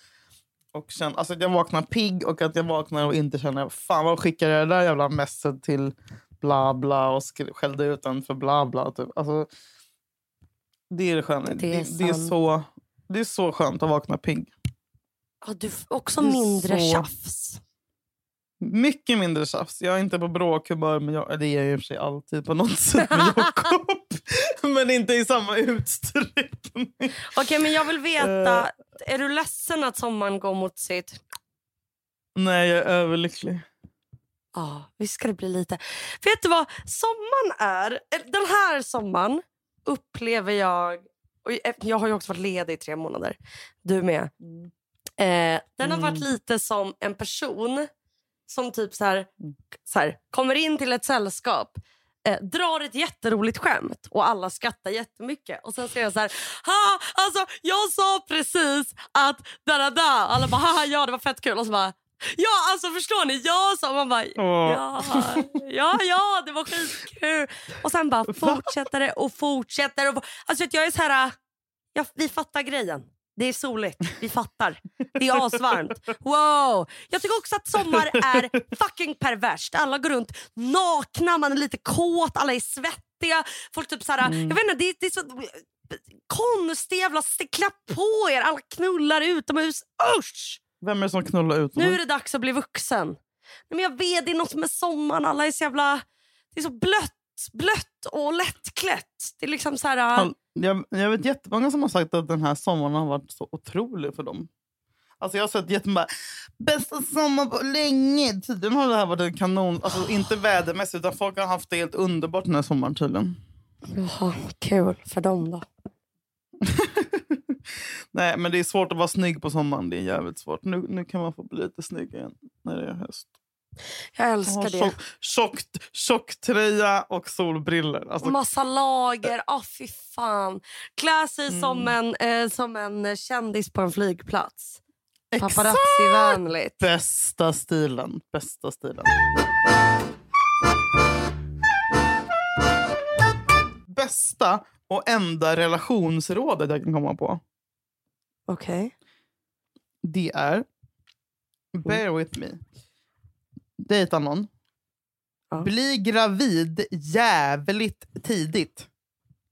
S1: och känna, alltså att jag vaknar pigg och att jag vaknar och inte känner fan vad skickar jag det där jävla messet till bla bla och skällde ut den för bla bla. Typ. Alltså, det är det sköna.
S2: Det är
S1: det, det, är så, det är så skönt att vakna pigg.
S2: Ja, du också mindre
S1: så-
S2: tjafs.
S1: Mycket mindre tjafs. Jag är inte på bråkhumör, men jag, det är jag i och för sig alltid på något sätt med Jakob. men inte i samma utsträckning.
S2: Okej, men jag vill veta.
S1: Eh.
S2: Är du ledsen att sommaren går mot sitt...
S1: Nej, jag är överlycklig.
S2: Ja, visst ska det bli lite. Vet du vad? Sommaren är... eller Den här sommaren upplever jag... Och jag har ju också varit ledig i tre månader. Du med. Eh, den har varit
S1: Mm.
S2: lite som en person som typ så här, så här, kommer in till ett sällskap eh, drar ett jätteroligt skämt och alla skrattar jättemycket. Och sen säger jag så här, ha, alltså jag sa precis att da da da. Alla bara, haha ja det var fett kul. Och så bara, ja alltså förstår ni, jag sa, man bara,
S1: Åh.
S2: ja, ja, ja det var skitkul. Och sen bara fortsätter det och fortsätter. Och, alltså att jag är så här, ja, vi fattar grejen. Det är soligt, vi fattar. Det är asvarmt. Wow! Jag tycker också att sommar är fucking perverst. Alla går runt nakna, man är lite kåt, alla är svettiga. Folk typ såhär,
S1: Mm.
S2: jag vet inte, det, det är så konstigt jävla... Klä på er, alla knullar utomhus. Usch!
S1: Vem är det som knullar ut
S2: Nu är det dags att bli vuxen. Nej, men jag vet, det är något med sommaren. Alla är så jävla... Det är så blött, blött och lättklätt. Det är liksom så här...
S1: All- Jag, jag vet jättemånga som har sagt att den här sommaren har varit så otrolig för dem. Alltså jag har sett jättemånga, bästa sommar på länge. Tydligen har det här varit en kanon, alltså inte vädermässigt utan folk har haft det helt underbart den här sommaren tydligen.
S2: Jaha, kul för dem då.
S1: Nej men det är svårt att vara snygg på sommaren, det är jävligt svårt. Nu, nu kan man få bli lite snygg igen när det är höst.
S2: Jag älskar det.
S1: tjock, tjockt, tjocktröja och solbriller. Alltså,
S2: Massa lager. Åh, fy fan. Klä sig
S1: Mm.
S2: som, en, eh, som en kändis på en flygplats. Paparazzi-vänligt.
S1: bästa stilen. Bästa stilen. Bästa och enda relationsrådet jag kan komma på.
S2: Okej.
S1: Det är, bear with me. Dejta någon.
S2: Ja.
S1: Bli gravid jävligt tidigt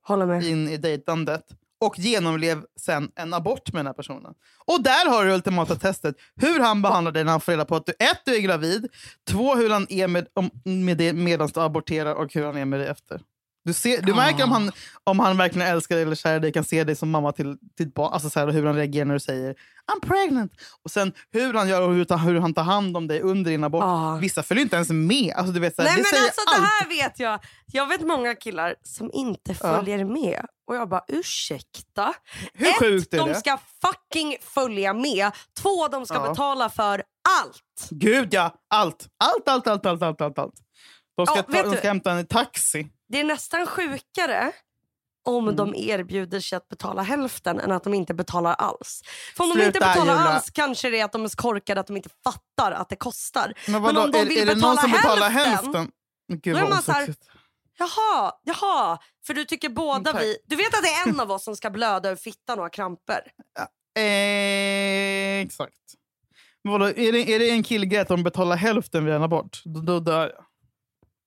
S2: Håller med.
S1: in i dejtandet och genomlev sen en abort med den här personen. Och där har du ultimata testet. Hur han behandlar dig när han får reda på att du ett, du är gravid, två, hur han är med, med det medan du aborterar och hur han är med dig efter. Du, ser, du märker om han, om han verkligen älskar dig eller kär dig, kan se dig som mamma till ditt barn. Alltså så här, hur han reagerar när du säger I'm pregnant. Och sen hur han gör och hur, hur han tar hand om dig under din abort.
S2: Ah.
S1: Vissa följer inte ens med. Alltså, du vet, så här,
S2: Nej
S1: det
S2: men
S1: säger
S2: alltså
S1: allt.
S2: det här vet jag. Jag vet många killar som inte följer med. Och jag bara ursäkta?
S1: Hur
S2: Ett,
S1: sjukt är
S2: de
S1: det?
S2: ska fucking följa med. Två, de ska
S1: Ja.
S2: betala för allt.
S1: Gud ja, allt. Allt, allt, allt, allt, allt, allt. allt. De ska,
S2: Ja,
S1: ta, de ska hämta en taxi.
S2: Det är nästan sjukare om
S1: Mm.
S2: de erbjuder sig att betala hälften än att de inte betalar alls. För om de inte
S1: Sluta,
S2: betalar
S1: Julia.
S2: alls kanske det är att de är så korkade att de inte fattar att det kostar.
S1: Men,
S2: Men om de
S1: är,
S2: vill
S1: är det någon
S2: betala
S1: som betalar
S2: hälften,
S1: hälften? Gud
S2: då är
S1: vad
S2: man så här-
S1: osexigt.
S2: Jaha, jaha. För du tycker båda
S1: Tack.
S2: vi... Du vet att det är en av oss som ska blöda ur fittan och ha kramper?
S1: Eh, exakt. Men vadå, är, det, är det en killgrej att de betalar hälften vid en abort? Då, då dör jag.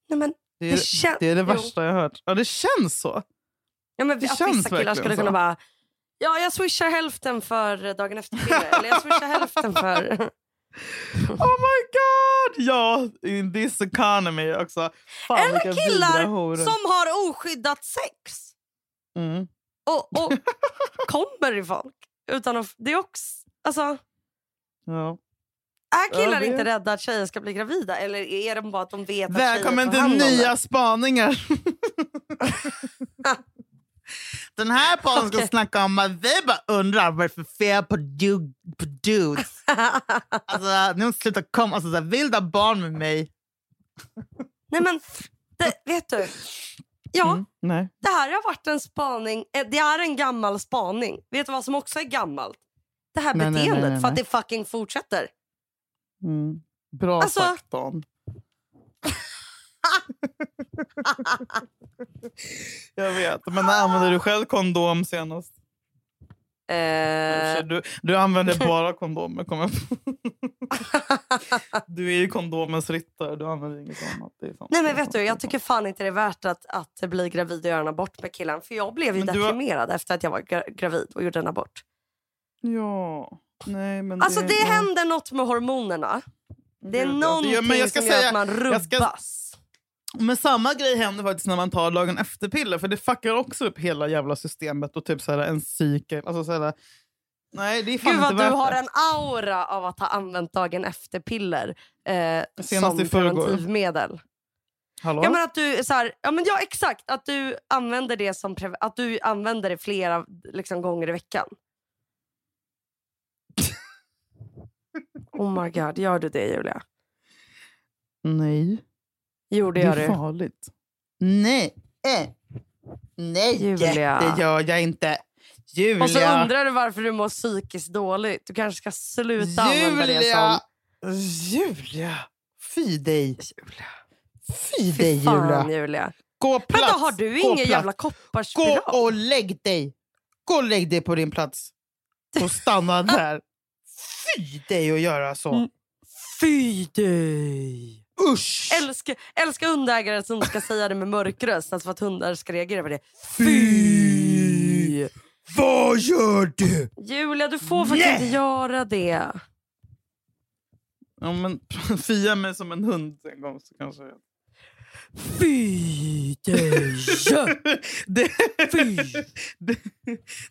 S2: Nej, men,
S1: Det är
S2: Det
S1: det, det, är det
S2: jo.
S1: värsta jag har hört. Ja, det känns så.
S2: ja, men
S1: Det
S2: att
S1: känns
S2: vissa killar skulle
S1: så.
S2: kunna bara... Ja, jag swishar hälften för dagen efter Eller jag swishar hälften för...
S1: Oh my god! Ja, in this economy också. Fan,
S2: Eller killar som har oskyddat sex.
S1: Mm.
S2: och, och kommer i folk. Utan att, det är också, alltså,
S1: Ja.
S2: Är killar inte rädda att tjejer ska bli gravida? Eller är de bara att de vet att tjejer
S1: Välkommen
S2: tar
S1: till
S2: hand om det?
S1: nya spaningar. Den här podden ska
S2: Okej.
S1: snacka om att vi bara undrar vad det är för fel på, du, på dudes. Alltså, måste sluta komma. Alltså, så här, vilda barn med mig.
S2: Nej men, det, vet du? Ja,
S1: Mm, nej.
S2: det här har varit en spaning. eh, Det är en gammal spaning. Vet du vad som också är gammalt? Det här
S1: Nej,
S2: beteendet.
S1: nej, nej,
S2: För att det fucking fortsätter.
S1: Mm. Bra
S2: Alltså-
S1: sagt, Dan. Jag vet, men när använde du själv kondom senast?
S2: Eh,
S1: Du, du använder bara kondomer. Kom jag på. Du är ju kondomens ryttare. Du använder inget annat. Det är sant.
S2: nej men vet du, jag tycker fan inte det är värt att, att bli gravid och göra en abort med killen. För jag blev ju
S1: Men du har-
S2: deprimerad efter att jag var gra- gravid och gjorde en abort.
S1: Ja. Nej, men
S2: Alltså det
S1: ja.
S2: händer något med hormonerna. Det är någonting
S1: Ja, men jag ska
S2: som gör
S1: säga-
S2: att man
S1: jag ska-
S2: rubbas.
S1: Men samma grej händer faktiskt när man tar dagen efter-piller. För det fuckar också upp hela jävla systemet och typ så här, en cykel. Alltså, så här, nej, det är fan
S2: Gud vad
S1: inte
S2: du har
S1: det.
S2: en aura av att ha använt dagen efter-piller eh, som preventivmedel.
S1: Hallå?
S2: Ja, men att du, så här, ja, men ja exakt, att du använder det som att du använder det flera liksom, gånger i veckan. Oh my god, gör du det Julia?
S1: Nej.
S2: Jo det
S1: Det är
S2: du.
S1: farligt. Nej. Eh. Nej,
S2: Julia.
S1: det gör jag inte. Julia.
S2: Och så undrar du varför du mår psykiskt dåligt. Du kanske ska sluta använda det
S1: Julia.
S2: som...
S1: Julia. Fy dig.
S2: Julia.
S1: Fy dig,
S2: Fy fan
S1: Julia.
S2: Julia.
S1: Gå plats.
S2: Vänta, har du
S1: Gå
S2: ingen
S1: plats.
S2: jävla
S1: Gå
S2: kopparspiral?
S1: och lägg dig. Gå och lägg dig på din plats. Och stanna där. Fy dig att göra så.
S2: Mm. Fy dig!
S1: Usch!
S2: Älska, älska hundägare som ska säga det med mörk röst alltså för att hundar ska reagera på det.
S1: Fy! Vad gör du?
S2: Julia, du får faktiskt
S1: Nej.
S2: inte göra det.
S1: Ja, men fia mig som en hund en gång så kanske...
S2: Fy Fy!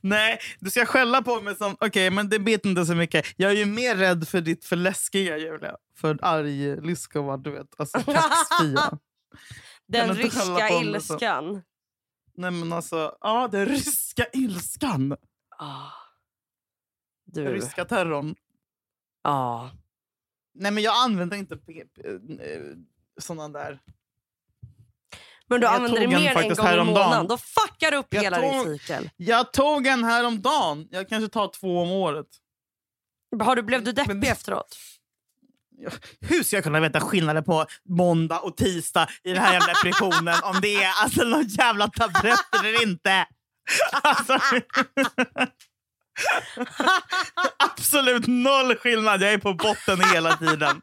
S1: nej, du ska skälla på mig som... Okej, men det vet inte så mycket. Jag är ju mer rädd för ditt för läskiga, Julia. För arg Lyskova, du vet. Alltså kaxfia.
S2: Den ryska
S1: så?
S2: ilskan.
S1: Nej men alltså, ja den ryska ilskan. Den
S2: Du.
S1: ryska terrorn.
S2: Ah.
S1: Nej men jag använder inte eh, såna där.
S2: Men du
S1: Jag
S2: använder det
S1: en
S2: mer en
S1: faktiskt
S2: gång i
S1: häromdagen.
S2: månaden. Då fuckar du upp
S1: Jag
S2: hela din
S1: tog-
S2: cykel.
S1: Jag tog en häromdagen. Jag kanske tar två om året.
S2: Har du, blev du deppig
S1: Men-
S2: efteråt?
S1: Hur ska jag kunna veta skillnaden på måndag och tisdag i den här jävla depressionen? om det är alltså någon jävla tabletter eller inte. Alltså, absolut noll skillnad. Jag är på botten hela tiden.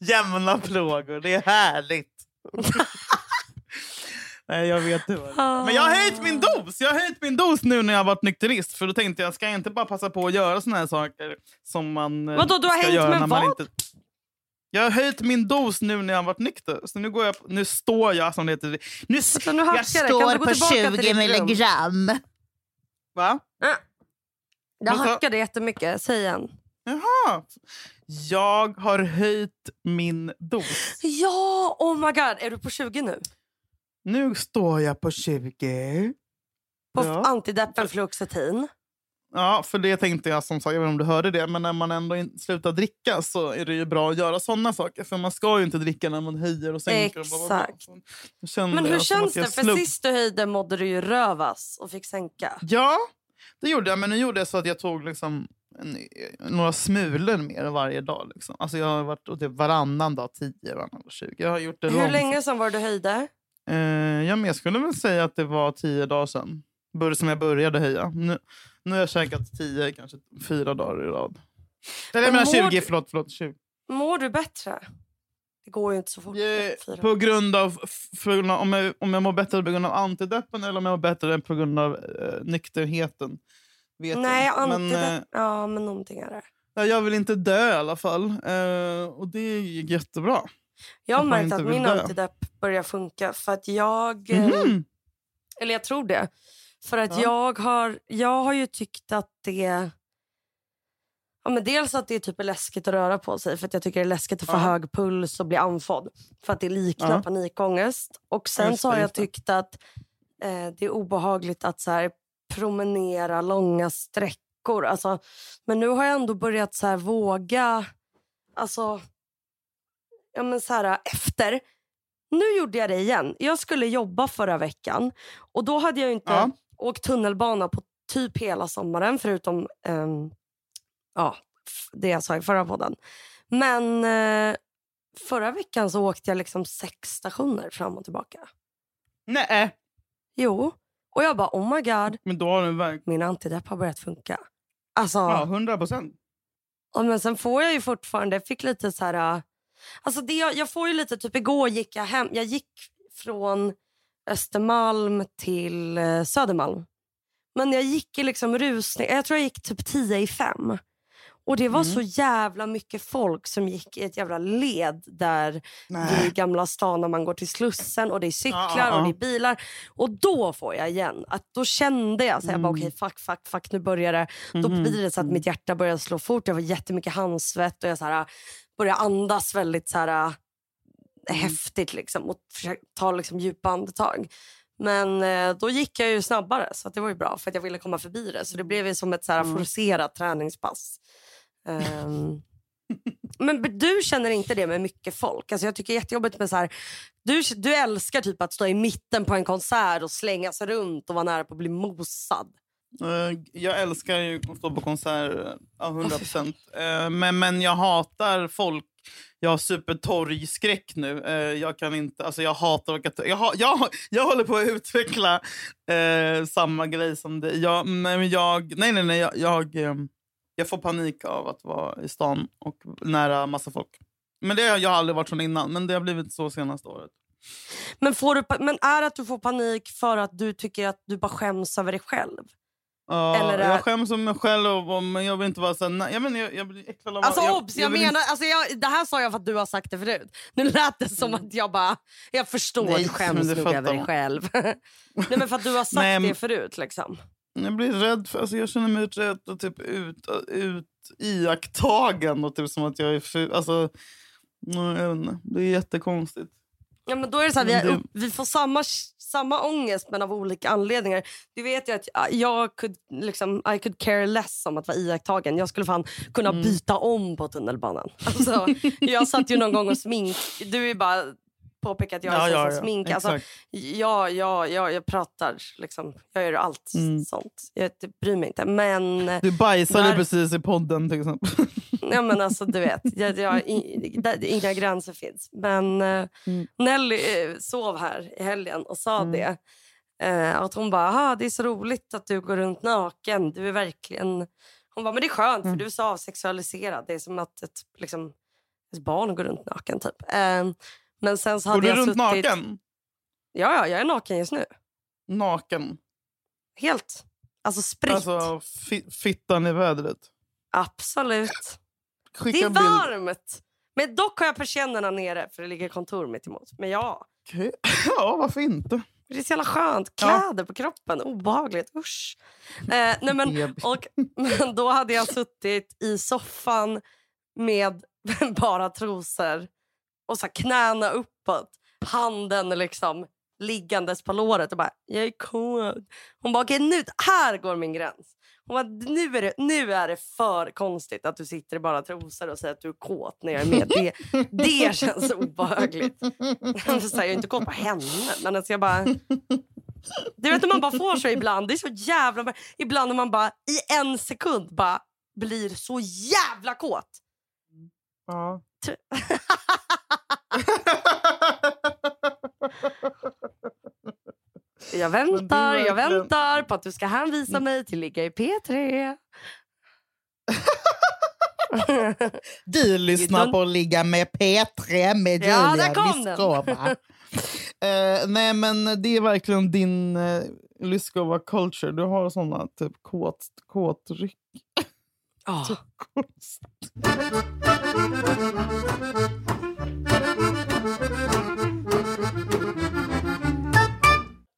S1: Jämna plågor. Det är härligt. Nej, jag vet det är. Men jag har höjt min dos. Jag har höjt min dos nu när jag har varit nykterist. För då tänkte jag, ska jag inte bara passa på att göra såna här saker som man eh,
S2: Vadå, du har
S1: ska
S2: hängt
S1: göra
S2: med
S1: när man
S2: vad?
S1: inte... Jag har höjt min dos nu när jag har varit nykter. Så nu, går jag, nu står jag som det heter. Nu,
S2: Alltså, nu
S1: jag.
S2: Kan
S1: står
S2: du gå
S1: på
S2: tillbaka till
S1: 20
S2: ditt rum?
S1: milligram. Va?
S2: Jag
S1: Vad sa-
S2: hackade jättemycket. Säg igen.
S1: Jaha. Jag har höjt min dos.
S2: Ja, oh my god. Är du på 20 nu?
S1: Nu står jag på 20.
S2: På
S1: Ja.
S2: antideppen fluoxetin.
S1: Ja, för det tänkte jag som sagt, jag vet inte om du hörde det, men när man ändå slutar dricka så är det ju bra att göra såna saker. För man ska ju inte dricka när man höjer och sänker. Och.
S2: Exakt.
S1: Då kände
S2: Men hur
S1: som
S2: känns det? För sist du höjde mådde du ju rövas och fick sänka.
S1: Ja, det gjorde jag. Men nu gjorde jag så att jag tog liksom en, några smulor mer varje dag. Liksom. Alltså jag har varit typ varannan dag, 10, varannan dag, 20. Jag har gjort det
S2: Hur
S1: långsamt.
S2: länge sedan var du höjde?
S1: Eh, ja, men jag skulle väl säga att det var tio dagar sedan bör- som jag började höja. Nu, nu har jag käkat tio, kanske fyra dagar i rad. Eller jag
S2: Men
S1: menar
S2: mår
S1: 20,
S2: du-
S1: förlåt. förlåt 20.
S2: Mår du bättre? Det går ju inte så fort.
S1: Jag, på grund av, f- på grund av om, jag, om jag mår bättre på grund av antideppen eller om jag mår bättre på grund av eh, nykterheten. Vet
S2: Nej,
S1: jag. Men, eh,
S2: ja, men någonting är det.
S1: ja, jag vill inte dö i alla fall. Eh, och det gick jättebra.
S2: Jag har märkt att min antidepp börjar funka för att jag...
S1: Mhm.
S2: Eller jag tror det. För att
S1: Ja.
S2: jag, har, jag har ju tyckt att det... Ja, men dels att det är typ läskigt att röra på sig för att jag tycker det är läskigt att få
S1: Ja.
S2: hög puls och bli andfådd. För att det liknar
S1: Ja.
S2: panikångest. Och sen
S1: Just
S2: så har jag tyckt att eh, det är obehagligt att så här, promenera långa sträckor. Alltså, men nu har jag ändå börjat så här, våga... Alltså, ja, men så här, efter nu gjorde jag det igen. Jag skulle jobba förra veckan och då hade jag inte
S1: Ja.
S2: åkt tunnelbana på typ hela sommaren förutom ehm, ja, det jag sa i förra podden. Men eh, förra veckan så åkte jag liksom sex stationer fram och tillbaka.
S1: Nej,
S2: Jo, och jag bara oh my god,
S1: men då har verkligen...
S2: min antidepp har börjat funka. Alltså,
S1: Ja, 100 procent.
S2: Ja, men sen får jag ju fortfarande, jag fick lite så här... Alltså det, jag, får ju lite, typ igår gick jag hem, jag gick från Östermalm till eh, Södermalm. Men jag gick i liksom rusning, jag tror jag gick typ 10 i fem. Och det var
S1: Mm.
S2: så jävla mycket folk som gick i ett jävla led där
S1: Nej.
S2: vid Gamla stan när man går till Slussen och det är cyklar
S1: Ja, ja,
S2: och det är bilar. Och då får jag igen, att då kände jag så här, jag bara,
S1: Mm.
S2: okej fuck, fuck, fuck, nu börjar det. Då
S1: Mhm.
S2: blir det så att mitt hjärta börjar slå fort. Jag får jättemycket handsvett och jag så här, börjar andas väldigt så här,
S1: Mm.
S2: häftigt liksom, och ta liksom, djupa andetag. Men eh, då gick jag ju snabbare så det var ju bra för att jag ville komma förbi det. Så det blev ju som ett så här,
S1: Mm.
S2: forcerat träningspass. Ehm, men du känner inte det med mycket folk? Alltså jag tycker det är jättejobbigt med så här, du, du älskar typ att stå i mitten på en konsert och slänga sig runt och vara nära på att bli mosad.
S1: Eh, Jag älskar ju att stå på konsert, eh, ja, 100 procent. Men, men jag hatar folk. Jag har supertorgskräck nu. Eh, Jag kan inte, alltså jag hatar att jag, jag, jag håller på att utveckla eh, samma grej som dig. Jag, men jag, nej, nej, nej. Jag, jag, eh, jag får panik av att vara i stan och nära massa folk. Men det har jag aldrig varit sån innan, men det har blivit så senaste året.
S2: Men, får du, men är det att du får panik för att du tycker att du bara skäms över dig själv? Eller
S1: jag skäms om mig själv, men jag vill inte vara så jag, men, jag, jag blir äcklad av
S2: Alltså
S1: jag,
S2: obs, jag,
S1: inte-
S2: menar, alltså jag, det här sa jag för att du har sagt det förut. Nu lät det som att jag bara, jag förstår
S1: Nej,
S2: du skäms nog över dig själv. Nej men för att du har sagt
S1: Nej, men-
S2: det förut liksom.
S1: Jag blir rädd. För, alltså, jag känner mig rädd och typ ut, ut iakttagen. Och typ som att jag är ful. Alltså, jag vet inte. det är jättekonstigt.
S2: Ja, men då är det så här, vi, upp, vi får samma, samma ångest men av olika anledningar. Du vet ju att jag- could, liksom, I could care less om att vara iakttagen. Jag skulle fan kunna
S1: Mm.
S2: byta om på tunnelbanan. Alltså, jag satt ju någon gång och smink. Du är bara påpeka att jag är ja, smink. Alltså. Ja, ja, ja, jag pratar. Liksom. Jag gör allt
S1: Mm.
S2: sånt. Jag det bryr mig inte. Men,
S1: Du bajsade
S2: Där-
S1: precis i podden till exempel.
S2: ja, men alltså, du vet, jag, jag, där, inga gränser finns. Men eh,
S1: Mm.
S2: Nelly eh, sov här i helgen och sa
S1: Mm.
S2: det. Eh, att hon bara, "Aha, det är så roligt att du går runt naken. Du är verkligen... Hon bara, men det är skönt
S1: Mm.
S2: för du är så avsexualiserad. Det är som att ett, liksom, ett barn går runt naken typ. Eh, men sen så
S1: Går
S2: hade
S1: du
S2: jag
S1: runt
S2: suttit...
S1: naken?
S2: Ja, ja, jag är naken just nu.
S1: Naken.
S2: Helt. Alltså spritt.
S1: Alltså fi, fittan i vädret.
S2: Absolut.
S1: Skicka
S2: Det är varmt! Men dock har jag persiennerna nere för det ligger kontor mitt emot. Men ja,
S1: Okej. Ja, varför inte?
S2: det är så jävla skönt.
S1: Ja.
S2: Kläder på kroppen, obehagligt. Usch. Eh, nej men, och, men då hade jag suttit i soffan med bara trosor och så knäna uppåt. Handen liksom liggandes på låret och bara “jag är kåt”. Hon bara “okej nu, här går min gräns”. Hon bara “nu är, det, nu är det för konstigt att du sitter i bara trosor och säger att du är kåt när jag är med”. Det, det känns obehagligt. Jag är inte kåt på henne, men alltså jag bara... Du vet när man bara får så ibland. Det är så jävla... Ibland när man bara i en sekund bara blir så jävla kåt.
S1: Ja.
S2: Jag väntar, jag väntar på att du ska hänvisa mig till Ligga i P3.
S1: Du lyssnar på ligga med P3 med
S2: Ja,
S1: Julia. Lyskova. Eh, nej, men det är verkligen din uh, Lyskova culture. Du har såna typ kåt, kåtryck.
S2: Ah.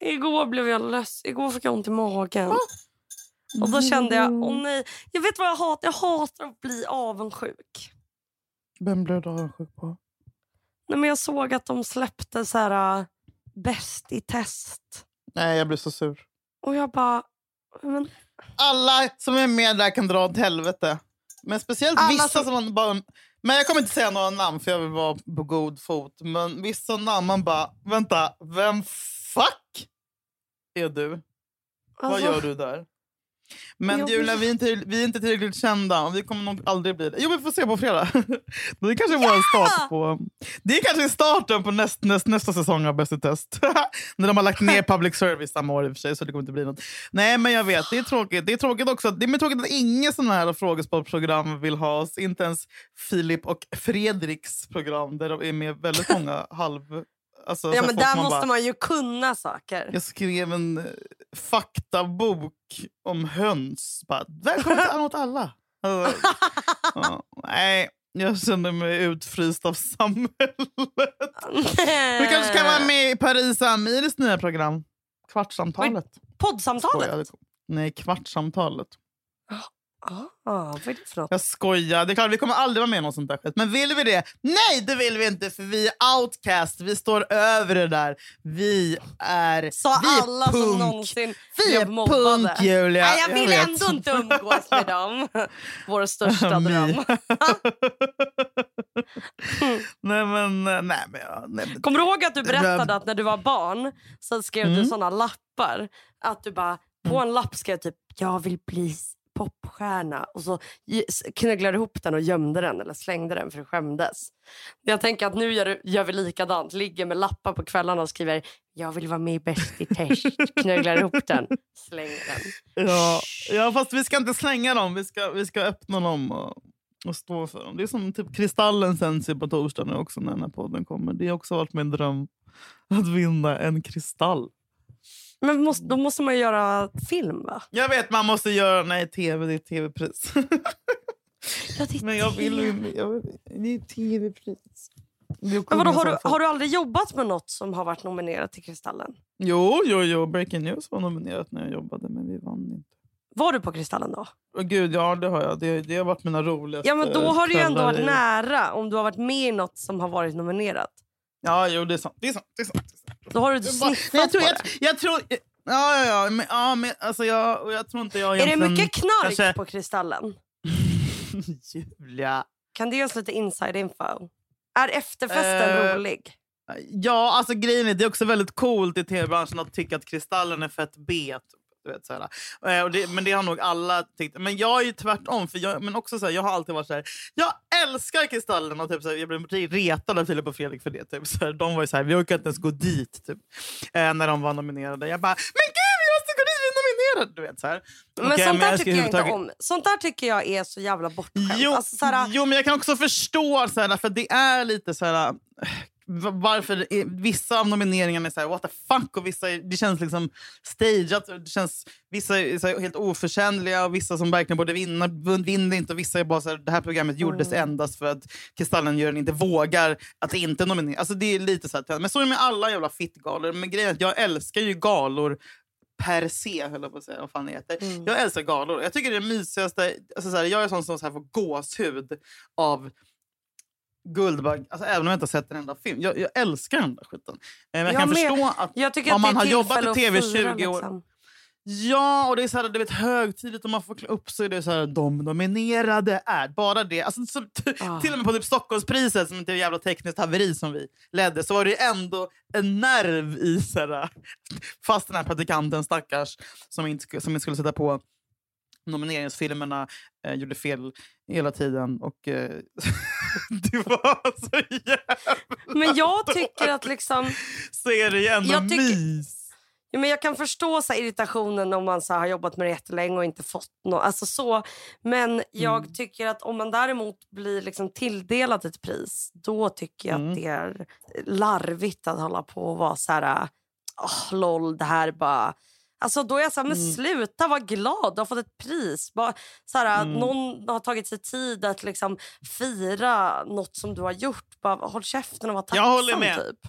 S2: Igår blev jag less. Igår fick jag ont i magen. Och då kände jag, åh nej. Jag vet vad jag hatar? Jag hatar att bli avundsjuk.
S1: Vem blev du avundsjuk på?
S2: Nej, men jag såg att de släppte så här äh, Bäst i test.
S1: Nej, jag blir så sur.
S2: Och jag bara... Men,
S1: Alla som är med där kan dra åt helvete. Men speciellt
S2: Alla
S1: vissa
S2: som-
S1: som man bara... Men jag kommer inte säga några namn för jag vill vara på god fot. Men vissa namn man bara, vänta, vem fuck är du? Vad
S2: alltså,
S1: gör du där? Men
S2: Jag
S1: Julia, vi är, inte, vi är inte tillräckligt kända vi kommer nog aldrig bli det. Jo, vi får se på fredag. Det är kanske vår start på... Det är kanske starten på näst, näst, nästa säsong av Bäst i test. När de har lagt ner public service samma år i och för sig, så det kommer inte bli något. Nej, men jag vet. Det är tråkigt. Det är tråkigt också. Det är tråkigt att inget sån här frågesportprogram vill ha oss. Inte ens Filip och Fredriks program där de är med väldigt många halv... Alltså, så
S2: Ja, men där
S1: man
S2: måste
S1: bara-
S2: man ju kunna saker.
S1: jag skrev en eh, faktabok om höns. Bara, Välkommen till mot alla. Alltså, ja, nej, jag känner mig utfryst av samhället. Vi kanske kan vara med i Paris Amiris nya program. Kvartssamtalet.
S2: Poddsamtalet?
S1: Skojar. Nej, Kvartssamtalet.
S2: Ah, vad är det för något?
S1: Jag skojar. Det är klart, vi kommer aldrig vara med i något sånt där skit. Men vill vi det? Nej, det vill vi inte. För vi är outcast. Vi står över det där. Vi är,
S2: Sa
S1: vi är
S2: alla
S1: punk.
S2: som någonsin
S1: Vi är
S2: mobbade.
S1: punk, Julia.
S2: Nej, jag vill
S1: vet.
S2: ändå inte umgås med dem. Vår största dröm.
S1: nej, men... Nej, men, nej, men
S2: Kommer du ihåg att du berättade att när du var barn så skrev du
S1: Mm.
S2: såna lappar? Att du bara, på en lapp skrev typ jag vill bli popstjärna och så knögglade ihop den och gömde den eller slängde den för du skämdes. Jag tänker att nu gör, gör vi likadant. Ligger med lappar på kvällarna och skriver jag vill vara med i Bäst i test. Knögglar ihop den, slänger den.
S1: Ja, ja, fast vi ska inte slänga dem. Vi ska, vi ska öppna dem och, och stå för dem. Det är som typ Kristallen sänds ju på torsdag nu också när den här podden kommer. Det har också varit min dröm att vinna en kristall.
S2: Men måste, då måste man ju göra film va?
S1: Jag vet, man måste göra... Nej, tv, det är tv-pris.
S2: Ja, det är
S1: Men jag vill ju... Jag vill, det är tv-pris.
S2: Men vadå, har, du, har du aldrig jobbat med något som har varit nominerat till Kristallen?
S1: Jo, jo, jo. Breaking News var nominerat när jag jobbade, men vi vann inte.
S2: Var du på Kristallen då?
S1: Åh, Gud, ja det har jag. Det, det har varit mina roligaste
S2: Ja men då har du ju ändå varit
S1: i-
S2: nära om du har varit med i något som har varit nominerat.
S1: Ja, jo, det är sant. Det är sant. Det är sant.
S2: Då har du sniffat
S1: jag tror...
S2: på
S1: Jag,
S2: det.
S1: jag tror ja, ja, ja. Men, ja men, alltså, jag, jag tror inte jag
S2: Är det mycket knark
S1: kanske-
S2: på Kristallen?
S1: Julia.
S2: Kan du ge oss lite inside info? Är efterfesten
S1: Eh,
S2: rolig?
S1: Ja, alltså grejen är det är också väldigt coolt i tv-branschen att tycka att Kristallen är fett B. Du vet, så här. Eh, Och det, men det har nog alla tyckt. Men jag är ju tvärtom. För jag, men också så här, jag har alltid varit så här. Jag älskar Kristallen. Och typ så här, jag blev retad av Filip och Fredrik för det. Typ. Så här, de var ju så här, vi orkar inte ens gå dit. Typ, eh, när de var nominerade. Jag bara, men gud vi måste gå dit, vi är nominerade! Du vet, så här.
S2: Men
S1: Okej,
S2: sånt där tycker jag inte om. Sånt där tycker jag är så jävla bortskämt.
S1: Jo,
S2: Alltså, så här,
S1: jo, men jag kan också förstå, så här, för det är lite så här... varför vissa av nomineringarna är så här, what the fuck och vissa är, det känns liksom stageat. Det känns, vissa är så här, helt oförtjänliga och vissa som verkligen borde vinna vin- vinner inte och vissa är bara så här, det här programmet gjordes
S2: Mm.
S1: endast för att Kristallenjuryn inte vågar att inte nominera. Alltså det är lite så här, men så är det med alla jävla fittgalor. Men grejen är att jag älskar ju galor per se, höll jag på att säga. Vad fan heter.
S2: Mm.
S1: Jag älskar galor. Jag tycker det är det mysigaste. Alltså så här, jag är sån som så här får gåshud av Guldbagge, alltså även om jag inte har sett en enda film. Jag, jag älskar den där skiten. Eh, Men jag
S2: Jag
S1: kan
S2: med.
S1: förstå att
S2: Jag tycker
S1: Om
S2: att
S1: man har jobbat i TV
S2: fira,
S1: 20 år.
S2: Liksom.
S1: Ja, och det är så här, det är högtidligt och man får klä upp sig. Det är så här, de nominerade är bara det. Alltså, så,
S2: Ah.
S1: Till och med på typ Stockholmspriset, som inte är jävla tekniskt haveri som vi ledde, så var det ändå en nerv i... Så här, fast den här praktikanten, stackars, som inte, som inte skulle sätta på nomineringsfilmerna, eh, gjorde fel hela tiden. Och eh, det var så jävla...
S2: Men jag tycker att liksom...
S1: Så är det ju ändå
S2: Jag tycker-
S1: mys.
S2: Ja, men jag kan förstå så irritationen om man så har jobbat med det jättelänge och inte fått något. Alltså så. Men jag
S1: Mm.
S2: tycker att om man däremot blir liksom tilldelad ett pris då tycker jag
S1: Mm.
S2: att det är larvigt att hålla på och vara så här... Oh, lol, det här är bara... Alltså då är jag så här, men
S1: Mm.
S2: sluta vara glad, du har fått ett pris. Bara, så här,
S1: Mm.
S2: Någon har tagit sig tid att liksom fira något som du har gjort. Bara, håll käften och var tacksam.
S1: Jag håller med.
S2: Typ.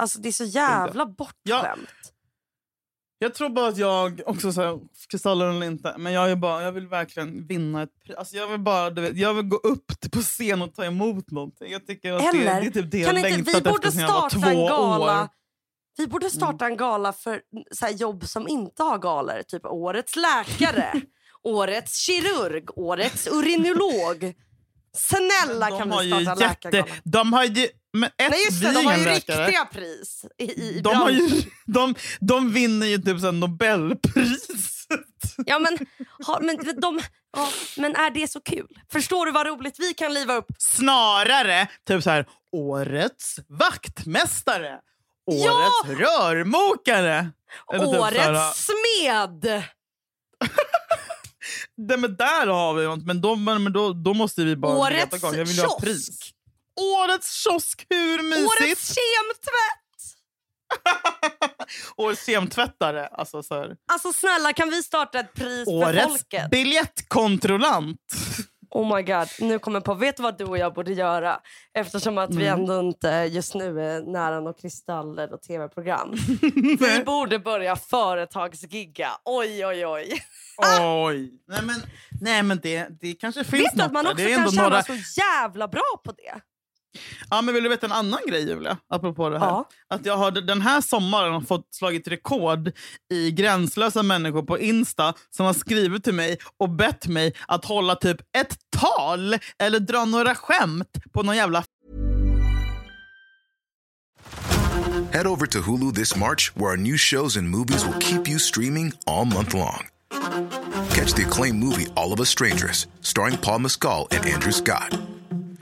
S2: Alltså det är så jävla bortskämt.
S1: Jag tror bara att jag också så här, kristaller eller inte, men jag, är bara, jag vill verkligen vinna ett pris. Alltså jag vill bara, du vet, jag vill gå upp på scen och ta emot någonting. Jag tycker att det, det
S2: Eller
S1: är typ det jag
S2: inte,
S1: längtat
S2: vi
S1: efter
S2: borde
S1: sen jag var
S2: starta en
S1: två
S2: gala.
S1: år.
S2: Vi borde starta en gala för så jobb som inte har galor. Typ årets läkare, årets kirurg, årets urinolog. Snälla
S1: De
S2: kan vi starta en läkargala?
S1: De har ju... Men ett,
S2: Nej just det, de har ju
S1: läkare.
S2: riktiga pris i, i,
S1: De, har ju, de, de vinner ju typ så Nobelpriset.
S2: Ja, men, har, men, de, ja, men är det så kul? Förstår du vad roligt vi kan liva upp?
S1: Snarare typ så här, årets vaktmästare. Årets
S2: Ja!
S1: rörmokare. Eller typ
S2: Årets smed!
S1: Nej, men där har vi något, men, då, men, då, då måste vi bara
S2: Årets
S1: veta gång. Jag vill ju ha
S2: kiosk.
S1: pris. Årets kiosk, hur mysigt?
S2: Årets kemtvätt!
S1: Årets kemtvättare. Alltså, så här.
S2: Alltså snälla kan vi starta ett pris för
S1: Årets
S2: folket?
S1: biljettkontrollant.
S2: Oh my god, nu kommer på, vet du vad du och jag borde göra? Eftersom att vi
S1: Mm.
S2: ändå inte just nu är nära några kristaller och tv-program. vi borde börja företagsgigga. Oj, oj, oj.
S1: Oj. Nej, men, nej, men det, det kanske finns
S2: du
S1: något
S2: att man också
S1: det är
S2: kan
S1: ändå
S2: tjäna
S1: några...
S2: så jävla bra på det?
S1: Ja, men vill du veta en annan grej, Julia? Apropå det här.
S2: Ja.
S1: Att jag har den här sommaren fått slagit rekord i gränslösa människor på Insta som har skrivit till mig och bett mig att hålla typ ett tal eller dra några skämt på någon jävla
S3: Head over to Hulu this March, where our new shows and movies will keep you streaming all month long. Catch the acclaimed movie All of Us Strangers, starring Paul Mescal and Andrew Scott.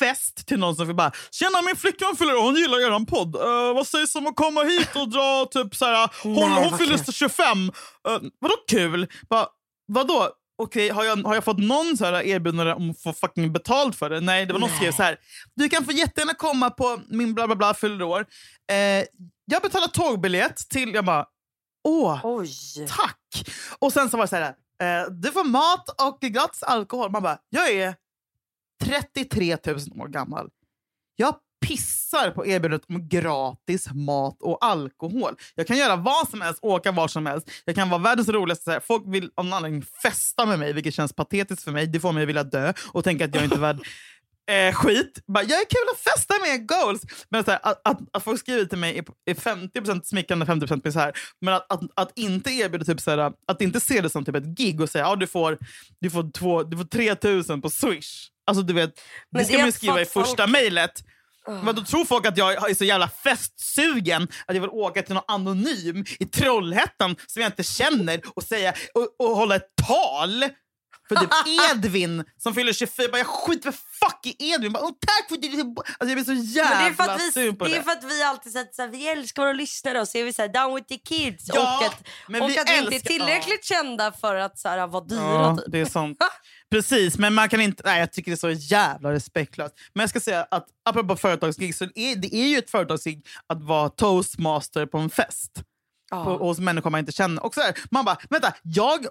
S1: Fest till någon som vill bara “Tjena, min flickvän fyller år, hon gillar eran podd. Eh, vad sägs om att komma hit och dra typ såhär, hon,
S2: Nej,
S1: hon fyller
S2: kul.
S1: 25. Uh, vadå kul? Bara, vadå? Okej, har, jag, har jag fått någon så här erbjudande om att få fucking betalt för det? Nej, det var någon som skrev så här. Du kan få jättegärna komma på min bla bla bla fyller år. Eh, jag betalar tågbiljett till... Jag bara, åh,
S2: Oj.
S1: tack! Och sen så var det så här, eh, du får mat och gratis alkohol. Man bara, jag är 33 000 år gammal. Jag pissar på erbjudandet om gratis mat och alkohol. Jag kan göra vad som helst, åka var som helst. Jag kan vara världens roligaste. Folk vill av någon anledning festa med mig, vilket känns patetiskt för mig. Det får mig att vilja dö och tänka att jag inte är värd eh, skit. Bara, jag är kul att festa med goals. Men så här, att, att, att folk skriver till mig är, är 50% smickrande, 50% misär. Men att, att, att inte erbjuda typ så här, att inte se det som typ ett gig och säga att ja, du, får, du, får två, du får 3000 på swish. Alltså du vet,
S2: Men
S1: det ska
S2: det
S1: man skriva i första mejlet. Men då tror folk att jag är så jävla festsugen att jag vill åka till någon anonym i Trollhättan som jag inte känner och, säga, och, och hålla ett tal för typ Edvin som fyller 24. Jag, bara, jag skiter för fuck i Edvin. Bara, "Åh, tack för du... Alltså, jag blir så jävla
S2: Men det är för att vi,
S1: sur på
S2: det
S1: det.
S2: är för att vi alltid sagt så här, vi älskar våra lyssnare och så är vi så här, down with the kids.
S1: Ja,
S2: och att,
S1: men
S2: och
S1: vi
S2: att vi inte är tillräckligt kända för att så här, vara dyra.
S1: Ja,
S2: typ.
S1: det är sånt. Precis, men man kan inte... Nej, jag tycker det är så jävla respektlöst. Men jag ska säga att apropå företagsgig, så är, det är ju ett företagsgig att vara toastmaster på en fest.
S2: Ja.
S1: På, hos människor man inte känner. Och så här, man bara, vänta, jag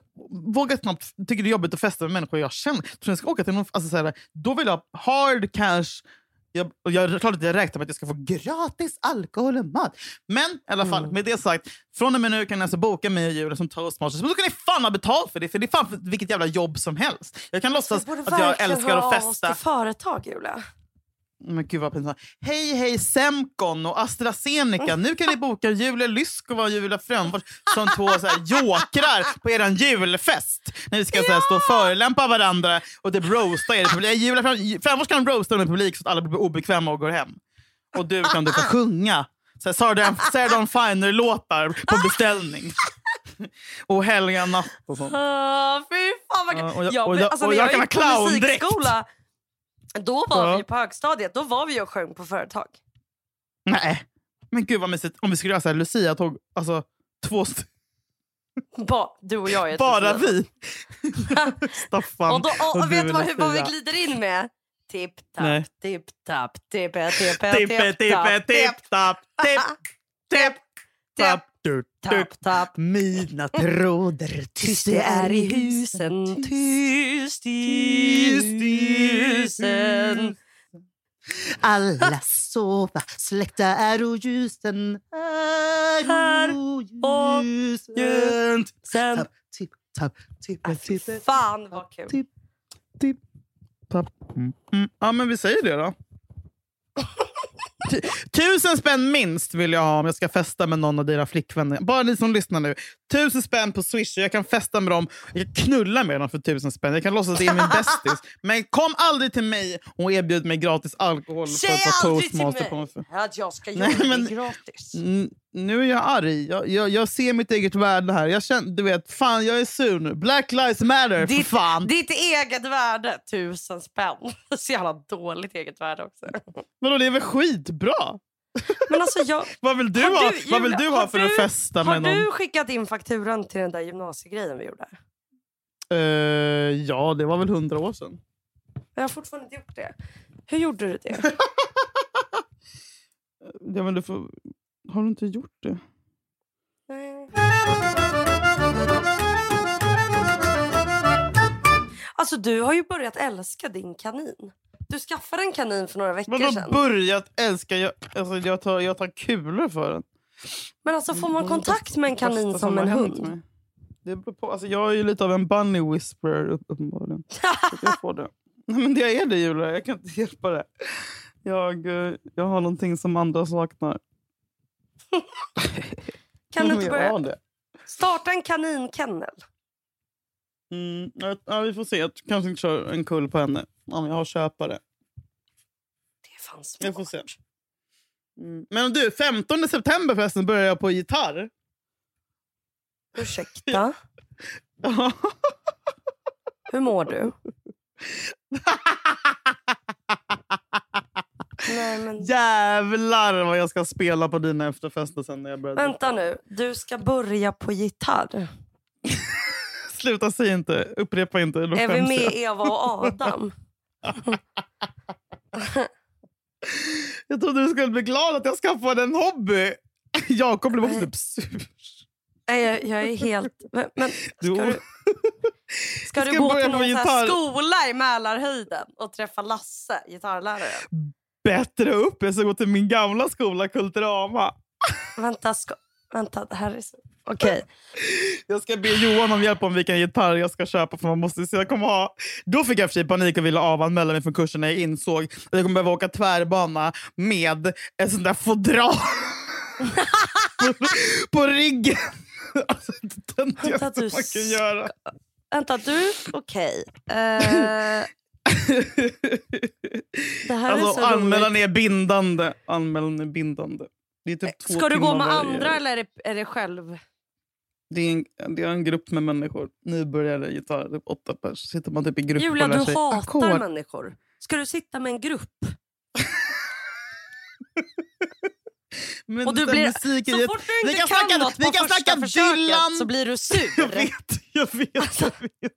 S1: vågar knappt, tycker det är jobbigt att festa med människor jag känner. Tror jag ska åka till någon, alltså så här, då vill jag ha hard cash. Jag, jag, klart att jag räknar med att jag ska få gratis alkohol och mat. Men i alla fall,
S2: Mm.
S1: med det sagt, från och med nu kan ni alltså boka mig och Julia som toastmasters. Men då ska ni fan ha betalt för det, för det är fan för vilket jävla jobb som helst. Jag kan låtsas
S2: Vi borde
S1: att jag
S2: verkligen
S1: älskar att
S2: av oss
S1: festa.
S2: till företag, Julia.
S1: Men gud vad pinsamt. Hej hej Semcon och AstraZeneca. Nu kan ni boka Julia Lyskova och Julia Fränfors som två så här, jokrar på er julfest. När vi ska så här, stå och förolämpa varandra och typ roasta er. publik. Julia Fränfors kan roasta med publik så att alla blir obekväma och går hem. Och du kan du få sjunga. Sarah Dawn Finer-låtar på beställning. och Helga natt och sånt.
S2: Uh, fy fan vad
S1: Ja,
S2: kul.
S1: och jag-
S2: jag,
S1: och
S2: blev-
S1: jag-
S2: alltså,
S1: och jag
S2: jag
S1: kan
S2: på
S1: clowndräkt.
S2: Då var
S1: Ja.
S2: vi på högstadiet. Då var vi och sjöng på företag.
S1: Nej. Men gud vad mysigt. Om vi skulle göra så här Lucia-tåg. Alltså två st-
S2: Ba, du och jag är
S1: Bara vi. Staffan
S2: Och, då, och,
S1: och
S2: och vet
S1: du
S2: vad, vad vi glider in med? Tipp,
S1: Nej.
S2: tapp, tipp, tapp, tippe, tippe,
S1: Tipp, tipp, tipp, du,
S2: tapp, tapp.
S1: Midnatt råder,
S2: Tyst det är i husen, tyst i husen.
S1: Alla sova, släckta är och ljusen
S2: Här
S1: är
S2: och
S1: ljusen.
S2: Sen,
S1: Tapp, tipp, tapp, tippe, tippe,
S2: fan vad kul.
S1: tipp, tipp, tapp. Mm. Mm. Ja, men vi säger det då. Tu- Tusen spänn minst vill jag ha om jag ska festa med någon av dina flickvänner. Bara ni som lyssnar nu. Tusen spänn på Swish. Jag kan festa med dem. Jag kan knulla med dem för tusen spänn. Jag kan låtsas att det är min bästis. Men kom aldrig till mig och erbjud mig gratis alkohol
S2: Säg aldrig till mig att jag ska
S1: Nej,
S2: göra
S1: men-
S2: det gratis.
S1: Nu är jag arg. Jag, jag, jag ser mitt eget värde här. Jag känner, du vet, fan jag är sur nu. Black lives matter, för
S2: Ditt,
S1: fan.
S2: ditt eget värde, tusen spänn. Så jävla dåligt eget värde också.
S1: Vadå, det är väl skitbra?
S2: Men alltså jag,
S1: Vad vill du
S2: Har
S1: ha,
S2: du,
S1: vad vill du ha
S2: har
S1: för
S2: du-
S1: att festa
S2: har
S1: med någon?
S2: du skickat in fakturan till den där gymnasiegrejen vi gjorde?
S1: Eh, ja, det var väl hundra år sedan.
S2: Jag har fortfarande inte gjort det. Hur gjorde du det?
S1: Ja, men du får... Har du inte gjort det?
S2: Alltså du har ju börjat älska din kanin. Du skaffade en kanin för några veckor
S1: Vadå
S2: sedan.
S1: börjat älska? Jag, alltså, jag, tar, jag tar kulor för den.
S2: Men alltså får man
S1: Mm,
S2: kontakt med en kanin som
S1: har
S2: en
S1: hänt
S2: hund?
S1: mig. Det beror på. Alltså, jag är ju lite av en bunny whisperer upp- uppenbarligen. Så att jag får det. Nej, men det är det Julia, jag kan inte hjälpa det. Jag, eh, jag har någonting som andra saknar.
S2: Kan du inte börja starta en kaninkennel?
S1: Mm, ja, vi får se. Jag kanske inte kör en kull på henne. Om jag har köpare.
S2: Det är fan
S1: Jag får
S2: smart.
S1: se. Mm. Men du, 15 september förresten börjar jag på gitarr.
S2: Ursäkta, hur mår du? Nej, men...
S1: Jävlar vad jag ska spela på dina efterfester sen när jag börjar.
S2: Vänta nu, du ska börja på gitarr.
S1: Sluta, säg inte. Upprepa inte. Då
S2: Är vi med
S1: jag.
S2: Eva och Adam?
S1: jag trodde du skulle bli glad att jag skaffade en hobby. Jakob blev också typ sur.
S2: Nej, jag, jag är helt... Men, men ska
S1: Du-
S2: du, ska du gå till någon skola i Mälarhöjden och träffa Lasse, gitarrläraren?
S1: Bättre upp. Jag ska gå till min gamla skola, Kulturama.
S2: Vänta, ska, vänta det här är så... Okej.
S1: Jag ska be Johan om hjälp om vilken gitarr jag ska köpa. För man måste, så jag kommer ha... Då fick jag för panik och ville avanmäla mig från kursen när jag insåg att jag kommer behöva åka tvärbana med en sån där fodral på, på ryggen. Alltså, det
S2: du
S1: man kan göra.
S2: Vänta, du... Okej. Eh, det här är
S1: Alltså,
S2: så
S1: anmälan
S2: roligt.
S1: är bindande. Anmälan är bindande. Det är typ två
S2: Ska du gå med
S1: varje-
S2: andra eller är det, är det själv?
S1: Det är, en, det är en grupp med människor. Nybörjare gitarr, typ åtta pers. Sitter man typ i grupp
S2: Julia,
S1: och lär
S2: du
S1: sig
S2: hatar
S1: ackord.
S2: människor. Ska du sitta med en grupp?
S1: Men
S2: Och du blir,
S1: musiken
S2: så fort du inte
S1: kan
S2: kan,
S1: snacka-
S2: något
S1: vi kan snacka Dylan.
S2: så blir du
S1: Jag
S2: sur.
S1: vet, jag vet. Jag vet.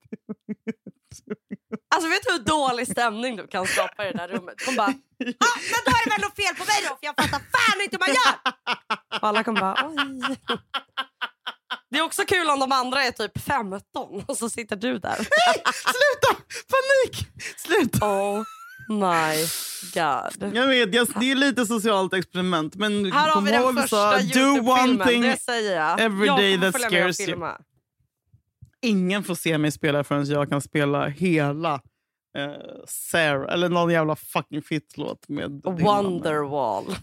S2: Alltså vet du hur dålig stämning du kan skapa i det där rummet? Hon bara, ah, men då är det väl något fel på mig då för jag fattar fan inte hur man gör! Och alla kommer bara, oj. Det är också kul om de andra är typ 15 och så sitter du där.
S1: Sluta! Panik! Sluta!
S2: Oh my god.
S1: Jag vet, jag, det är lite socialt experiment. Men
S2: Här har vi den första
S1: do one thing.
S2: det säger jag.
S1: every
S2: jag
S1: day that scares you. Ingen får se mig spela förrän jag kan spela hela eh, Sarah, eller någon jävla fucking fit-låt med.
S2: Wonderwall.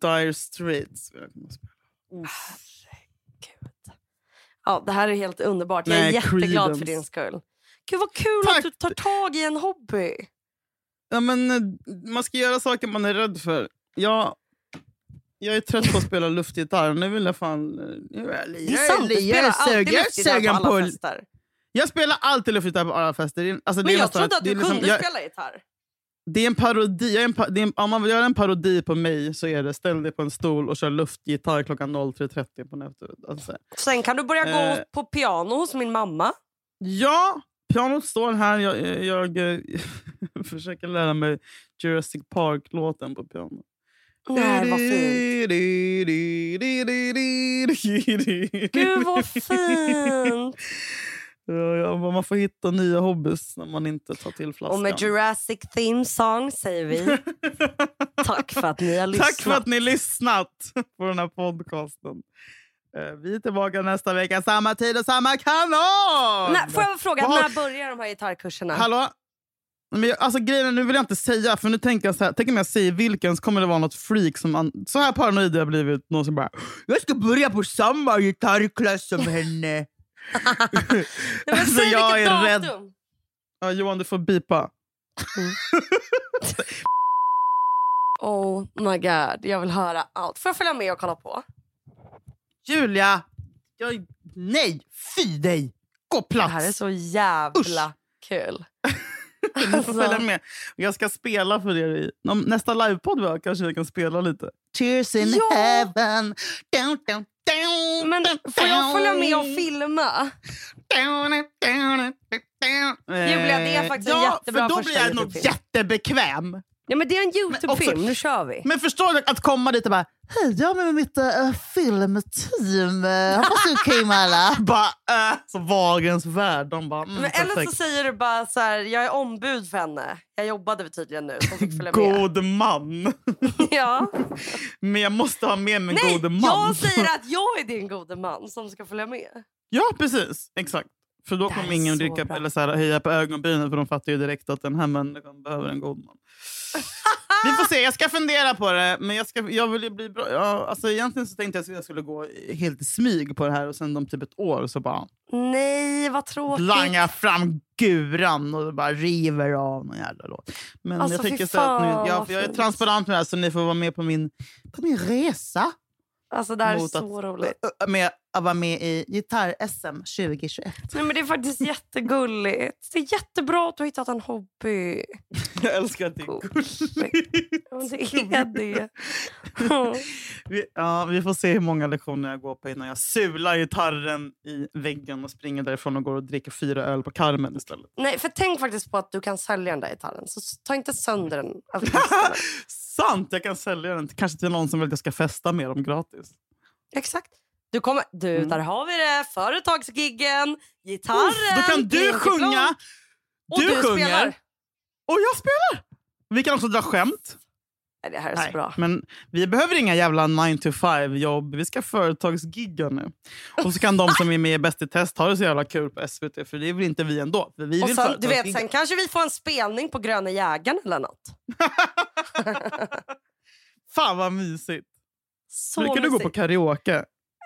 S1: Dire Straits. vill jag kunna spela.
S2: Gud. Ja, det här är helt underbart. Jag är
S1: Nej,
S2: jätteglad
S1: Creedence.
S2: för din skull. Gud vad kul
S1: Tack.
S2: att du tar tag i en hobby.
S1: Ja, men, eh, man ska göra saker man är rädd för. Jag, jag är trött på att spela luftgitarr. Nu vill jag fan... eh, Nu är jag
S2: Det är sant, du spelar alltid luftgitarr på alla fester.
S1: Jag spelar alltid luftgitarr på alla fester. Är- Alltså,
S2: Men
S1: är
S2: jag
S1: nästan-
S2: trodde att du
S1: är liksom-
S2: kunde
S1: jag,
S2: spela gitarr.
S1: Det är en parodi. Jag är en, är en, om man vill göra en parodi på mig så är det ställ dig på en stol och kör luftgitarr klockan 03.30 på nätet. Alltså,
S2: Sen kan du börja
S1: Eh.
S2: gå på piano hos min mamma.
S1: ja, pianot står här. Jag, jag, jag försöker lära mig Jurassic Park-låten på piano.
S2: Nej, vad fint. Gud vad fint.
S1: Ja, man får hitta nya hobbys när man inte tar till flaskan.
S2: Och med Jurassic theme song säger vi tack för att ni har lyssnat.
S1: Tack för att ni lyssnat på den här podcasten. Eh, Vi är tillbaka nästa vecka, samma tid och samma kanal!
S2: Nej, får jag fråga,
S1: Vad har-
S2: när börjar de här gitarrkurserna?
S1: Hallå? Men jag, alltså, grejen nu vill jag inte säga, för nu tänker jag så här, tänk om jag säger vilken så kommer det vara något freak som... An, så här paranoid jag blivit. Någon som bara “Jag ska börja på samma gitarrklass som henne”.
S2: Nej, men
S1: Alltså,
S2: säg
S1: jag
S2: vilket
S1: är rädd.
S2: datum.
S1: Ja, Johan, du får bipa.
S2: Oh my god, jag vill höra allt. Får jag följa med och kolla på?
S1: Julia! Jag, nej! Fy dig! Gå
S2: Det
S1: plats!
S2: här är så jävla kul.
S1: Du får
S2: Alltså.
S1: följa med. Jag ska spela för er i nästa livepodd. va, Kanske jag kan spela lite. Cheers in
S2: Ja!
S1: heaven. Down, down, down,
S2: Men får jag följa med och filma? Julia, det är faktiskt en
S1: ja,
S2: jättebra
S1: för då blir jag nog jättebekväm.
S2: Ja, men det är en Youtube-film, nu kör vi.
S1: Men förstår du att komma dit och bara Hej, jag är med mitt uh, filmteam. Hoppas det är okej med alla. bara, uh, så Wahlgrens värld. De bara, mm,
S2: Men eller så säger du bara så här, jag är ombud för henne. Jag jobbade tydligen nu, fick följa med.
S1: God man.
S2: Ja.
S1: Men jag måste ha med mig en gode man.
S2: jag säger att jag är din gode man som ska följa med.
S1: Ja, precis. Exakt. För då kommer ingen
S2: så
S1: rycka eller så här, höja på ögonbrynen för de fattar ju direkt att den här människan behöver en god man. Vi får se, jag ska fundera på det. Men jag, ska, jag vill bli bra. Ja, alltså, egentligen så tänkte jag att jag skulle gå helt i smyg på det här och sen om typ ett år så bara
S2: Nej, vad tråkigt.
S1: langa fram guran och bara river av någon jävla låt. Men
S2: Alltså,
S1: jag tänker så att nu, jag, jag är transparent med det här så ni får vara med på min, på min resa.
S2: Alltså det här är så
S1: att,
S2: roligt.
S1: Med att vara med i Gitarr-SM 2021.
S2: Nej, men det är faktiskt jättegulligt. Det är jättebra att du har hittat en hobby.
S1: Jag älskar att det är gulligt.
S2: Ja, det är det.
S1: Vi, ja, vi får se hur många lektioner jag går på innan jag sular gitarren i väggen och springer därifrån och går och dricker fyra öl på Carmen istället.
S2: Nej, för tänk faktiskt på att du kan sälja den där gitarren. Så ta inte sönder den festen.
S1: Sant! Jag kan sälja den kanske till någon som vill att jag ska festa med dem gratis.
S2: Exakt. Du, kommer, du
S1: Mm.
S2: där har vi det. Företagsgiggen, gitarren,
S1: Uff, då kan du sjunga!
S2: Och
S1: du
S2: du,
S1: sjunger.
S2: spelar.
S1: Och jag spelar! Vi kan också dra skämt.
S2: Nej, det här är så bra.
S1: Men vi behöver inga jävla 9 to 5 jobb. Vi ska företagsgigga nu. Och så kan de som är med i Bäst i test ha det så jävla kul på SVT. För det vill inte vi ändå. Vi
S2: Och
S1: vill
S2: sen, du vet, sen kanske vi får en spelning på Gröna jägaren eller något.
S1: Fan vad mysigt.
S2: Så
S1: Brukar du gå på karaoke?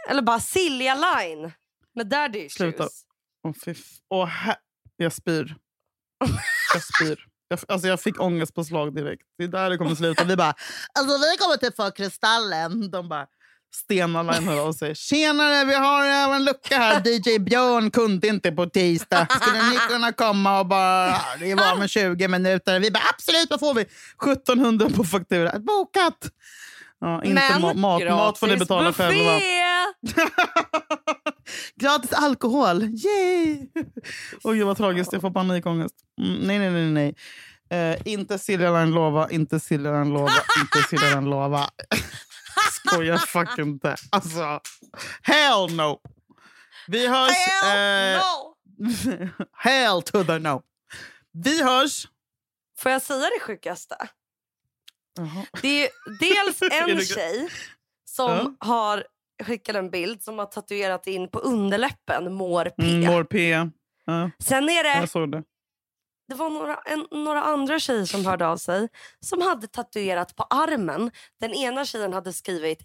S2: Eller bara Silja Line med Daddy Issues.
S1: Sluta. Åh, Åh, hä- jag spyr. Jag spyr. Jag, alltså jag fick ångestpåslag direkt. Det är där det kommer sluta. Vi bara, alltså vi kommer typ få Kristallen. De bara, Stena Line hör av sig. Tjenare, vi har eh, en lucka här. DJ Björn kunde inte på tisdag. Skulle ni kunna komma och bara... Det var med 20 minuter. Vi bara absolut, vad får vi? 1700 på faktura. Bokat! Ja, inte
S2: Men
S1: ma- mat, mat får ni
S2: gratis
S1: betala
S2: buffé!
S1: själva. Gratis alkohol! Yay! Oj, vad tragiskt. Jag får panikångest. Mm, nej, nej, nej. nej. Eh, inte Silja Line lova, inte Silja Line lova, inte Silja Line lova. Skojar fucking inte. Alltså, hell no! Vi hörs...
S2: Hell
S1: eh,
S2: no!
S1: hell to the no. Vi hörs...
S2: Får jag säga det sjukaste?
S1: Jaha.
S2: Det är dels
S1: Är
S2: en
S1: det-
S2: tjej som har skickat en bild som har tatuerat in på underläppen mår P.
S1: Mm, Mår P. Ja,
S2: Sen är det,
S1: jag såg det.
S2: det var några, en, några andra tjejer som hörde av sig som hade tatuerat på armen. Den ena tjejen hade skrivit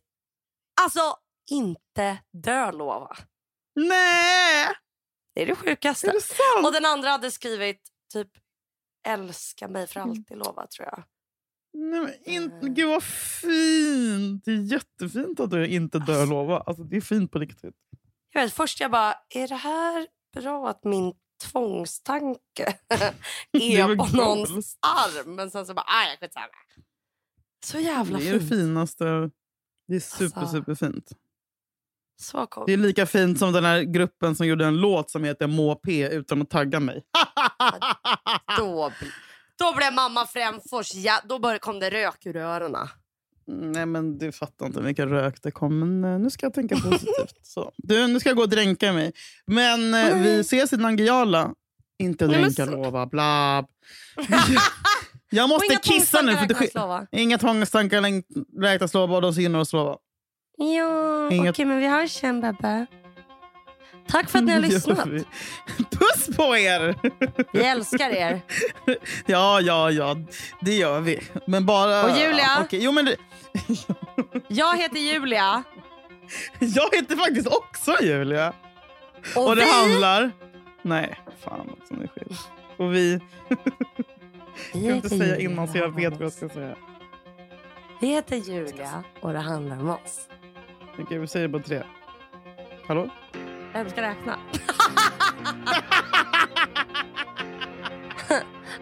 S2: alltså inte dö lova.
S1: Nej!
S2: Det är det
S1: Är
S2: sjukaste.
S1: det sant?
S2: Och den andra hade skrivit typ älska mig för
S1: Mm.
S2: alltid lova tror jag.
S1: Nej, men in, gud vad fint! Det är jättefint att du inte dör lova. Alltså, det är fint på riktigt.
S2: Jag vet, först jag bara, är det här bra att min tvångstanke
S1: Det är
S2: på någons arm? Men sen så bara, aj, skitsamma. Så jävla
S1: Det är det
S2: fint.
S1: finaste. Det är super,
S2: Alltså.
S1: super fint.
S2: Så
S1: Det
S2: coolt.
S1: är lika fint som den här gruppen som gjorde en låt som heter Må P utan att tagga mig.
S2: Då, då blev mamma Främfors, ja, då kom det rök ur öronen.
S1: Nej, men du fattar inte vilken rök det kom. Men eh, nu ska jag tänka positivt. Så. Du, nu ska jag gå och dränka mig. Men eh, vi ses i Nangijala. Inte
S2: Nej, men
S1: dränka,
S2: så-
S1: lova. Bla. jag måste kissa nu. För det
S2: lova.
S1: Inga tvångstankar räknas lova och de sinner oss lova.
S2: Ja, okej
S1: Inget-
S2: men vi hörs sen Bebbe. Tack för att ni har lyssnat.
S1: Puss på er!
S2: Vi älskar er.
S1: Ja, ja, ja. Det gör vi. Men bara...
S2: Och Julia?
S1: Okej, Jo, men det...
S2: Jag heter Julia.
S1: Jag heter faktiskt också Julia.
S2: Och,
S1: Och det
S2: vi,
S1: handlar... Nej, fan också. Nu skit. Och vi...
S2: vi
S1: Jag kan inte säga innan så jag vet vad jag ska säga.
S2: Vi heter Julia och det handlar om oss.
S1: Okej, vi säger på tre. Hallå?
S2: Vem ska räkna?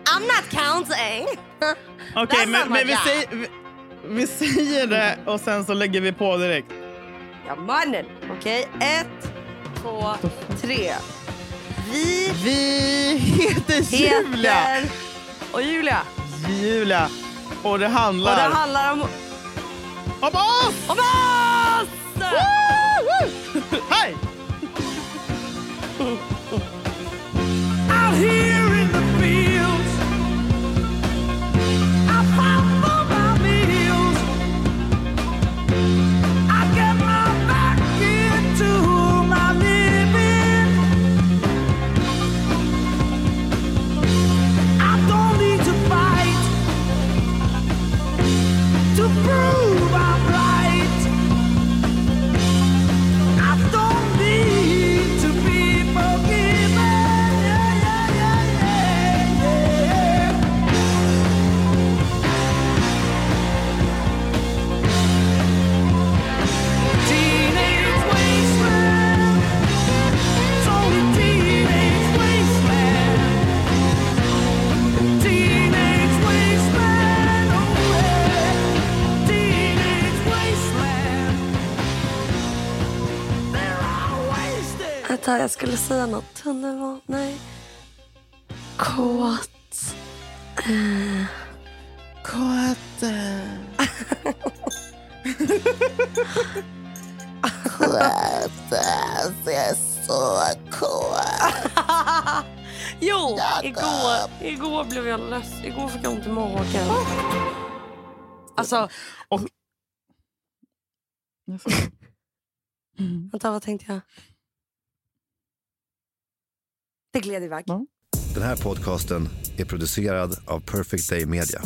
S2: I'm not counting.
S1: Okej,
S2: That's
S1: men, men vi, säger, vi, vi säger det och sen så lägger vi på direkt.
S2: Ja, mannen. Okej, ett, två, tre. Vi
S1: Vi heter Julia.
S2: heter... Och Julia.
S1: Julia. Och det
S2: Och
S1: handlar
S2: det handlar om,
S1: om oss!
S2: om oss!
S1: Hej!
S4: Out here
S2: Vänta, jag skulle säga något. Tunnelbana... Nej. Kåt.
S1: Kåte.
S5: Jag är så kåt.
S2: jo, igår, igår blev jag ledsen. Igår fick jag ont i magen. Alltså,
S1: Och...
S2: vänta, vad tänkte jag? Det gled iväg.
S6: Den här podcasten är producerad av Perfect Day Media.